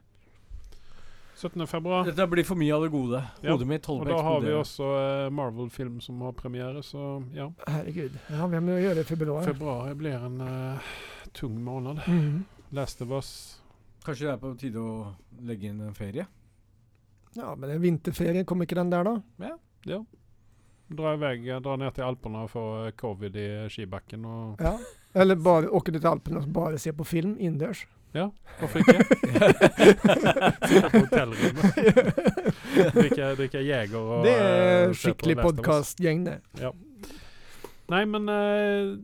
C: 17. februar.
A: Dette blir for mye av det gode.
C: Ja,
A: mitt
C: Og
A: holder på
C: da har vi også eh, Marvel-film som har premiere, så ja.
B: Herregud. Ja, vi å gjøre det i februar.
C: Februar blir en uh, tung måned.
B: Mhm.
C: Last of Us.
A: Kanskje det er på tide å legge inn en ferie?
B: Ja, men en vinterferie, kommer ikke den der da?
C: Dra iväg, eh, dra ned til Alperna og få eh, covid i skibakken. Og,
B: Ja. Eller bare åke til Alpene og bare se på film innendørs.
C: ja, hvorfor ikke? Sitte på hotellrommet. drikke, drikke Jeger og
B: Det
C: eh,
B: er skikkelig
C: Last
B: podkastgjeng, det.
C: Nei, men uh,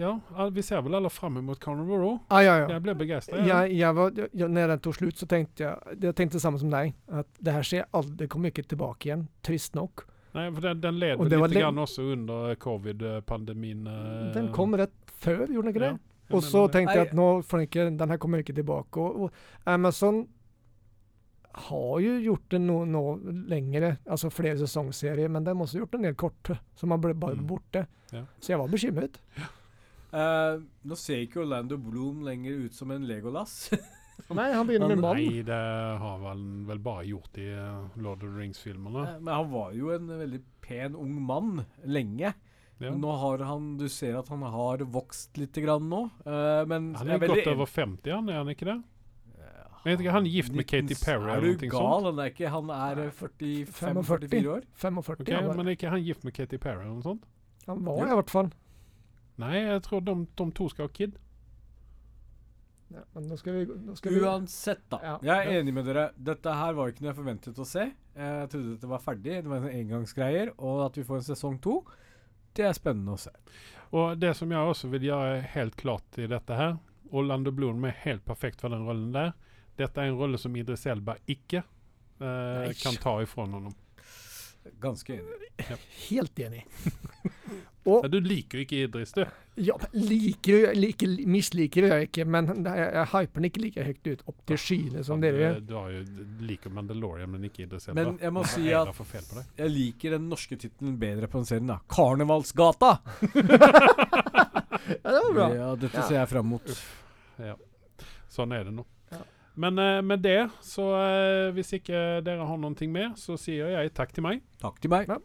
C: Ja, vi ser vel alle fram mot Carnival Row.
B: Ah, ja, ja.
C: Jeg ble begeistra.
B: Jeg, jeg var, jeg, när den tog slutt, så tenkte jeg jeg tenkte det samme som deg. At det her skjer aldri, det kommer ikke tilbake igjen. trist nog.
C: Nei, for den, den led
B: Og
C: vel
B: det
C: grann også under covid-pandemien. eh,
B: Den kom rett før, gjorde den
C: ikke
B: det?
C: Ja,
B: og så
C: tenkte jeg
B: tänkte jag
A: Nej.
B: att nå får den, inte, den här kommer ikke tilbake. Og, og Amazon har jo gjort det nå, nå lengre, altså flere sesongserier, men de har også gjort en del korte, som har ble bare
C: Mm.
B: borte.
C: Ja.
B: Så jeg var bekymret.
A: Eh, nå ser ikke Orlando Bloom lenger ut som en Legolas.
B: Nei, han begynner med mann.
C: Nei, det har han vel bare gjort i eh, Lord of the Rings-filmene.
A: Men han var jo en veldig pen ung mann lenge.
C: Ja.
A: Nå har han Du ser at han har vokst litt grann nå. Uh, men
C: Han
A: er,
C: er
A: veldig
C: godt over 50, han, er han ikke det?
A: Ja,
C: Jeg ikke, han er gift med Katy Perry eller noe sånt. Er du gal?
A: Han er ikke Han er eh, 45-44 år.
B: 45. okay, ja,
C: Men er ikke han gift med Katy Perry eller noe sånt?
B: han var
A: Ja.
B: i hvert fall.
C: Nei, jeg tror de, de to skal ha kid.
B: Ja, men nå skal vi, nå skal
A: Uansett, da.
B: Ja.
A: Jeg er enig med dere. Dette her var ikke noe jeg forventet å se. Jeg trodde dette var ferdig. Det var en engangsgreier. Og at vi får en sesong to, det er spennende å se.
C: Og det som jeg også vil gjøre helt klart i dette her Orlando Bloom er helt perfekt for den rollen der. Dette er en rolle som Idris Elba ikke eh, kan ta ifrån honom.
A: Ganske enig.
B: Helt enig. Og
C: Ja, du liker jo ikke Idris, du.
B: ja, liker du like, Misliker jeg ikke, men jeg, jeg hyper den ikke like høyt ut opp til skyene som dere gjør.
C: Du, har jo liker Mandalorian, men ikke Idris Elba.
A: Men jeg må si at jeg liker den norske tittelen bedre på den serien. da Karnevalsgata!
B: Ja, det var bra.
A: Ja, dette
B: Ja.
A: ser jeg fram mot.
C: Ja. Sånn er det nå. Men eh, med det, så eh, hvis ikke dere har noen ting mer, så sier jeg takk til meg.
A: Takk til meg.
B: Ja.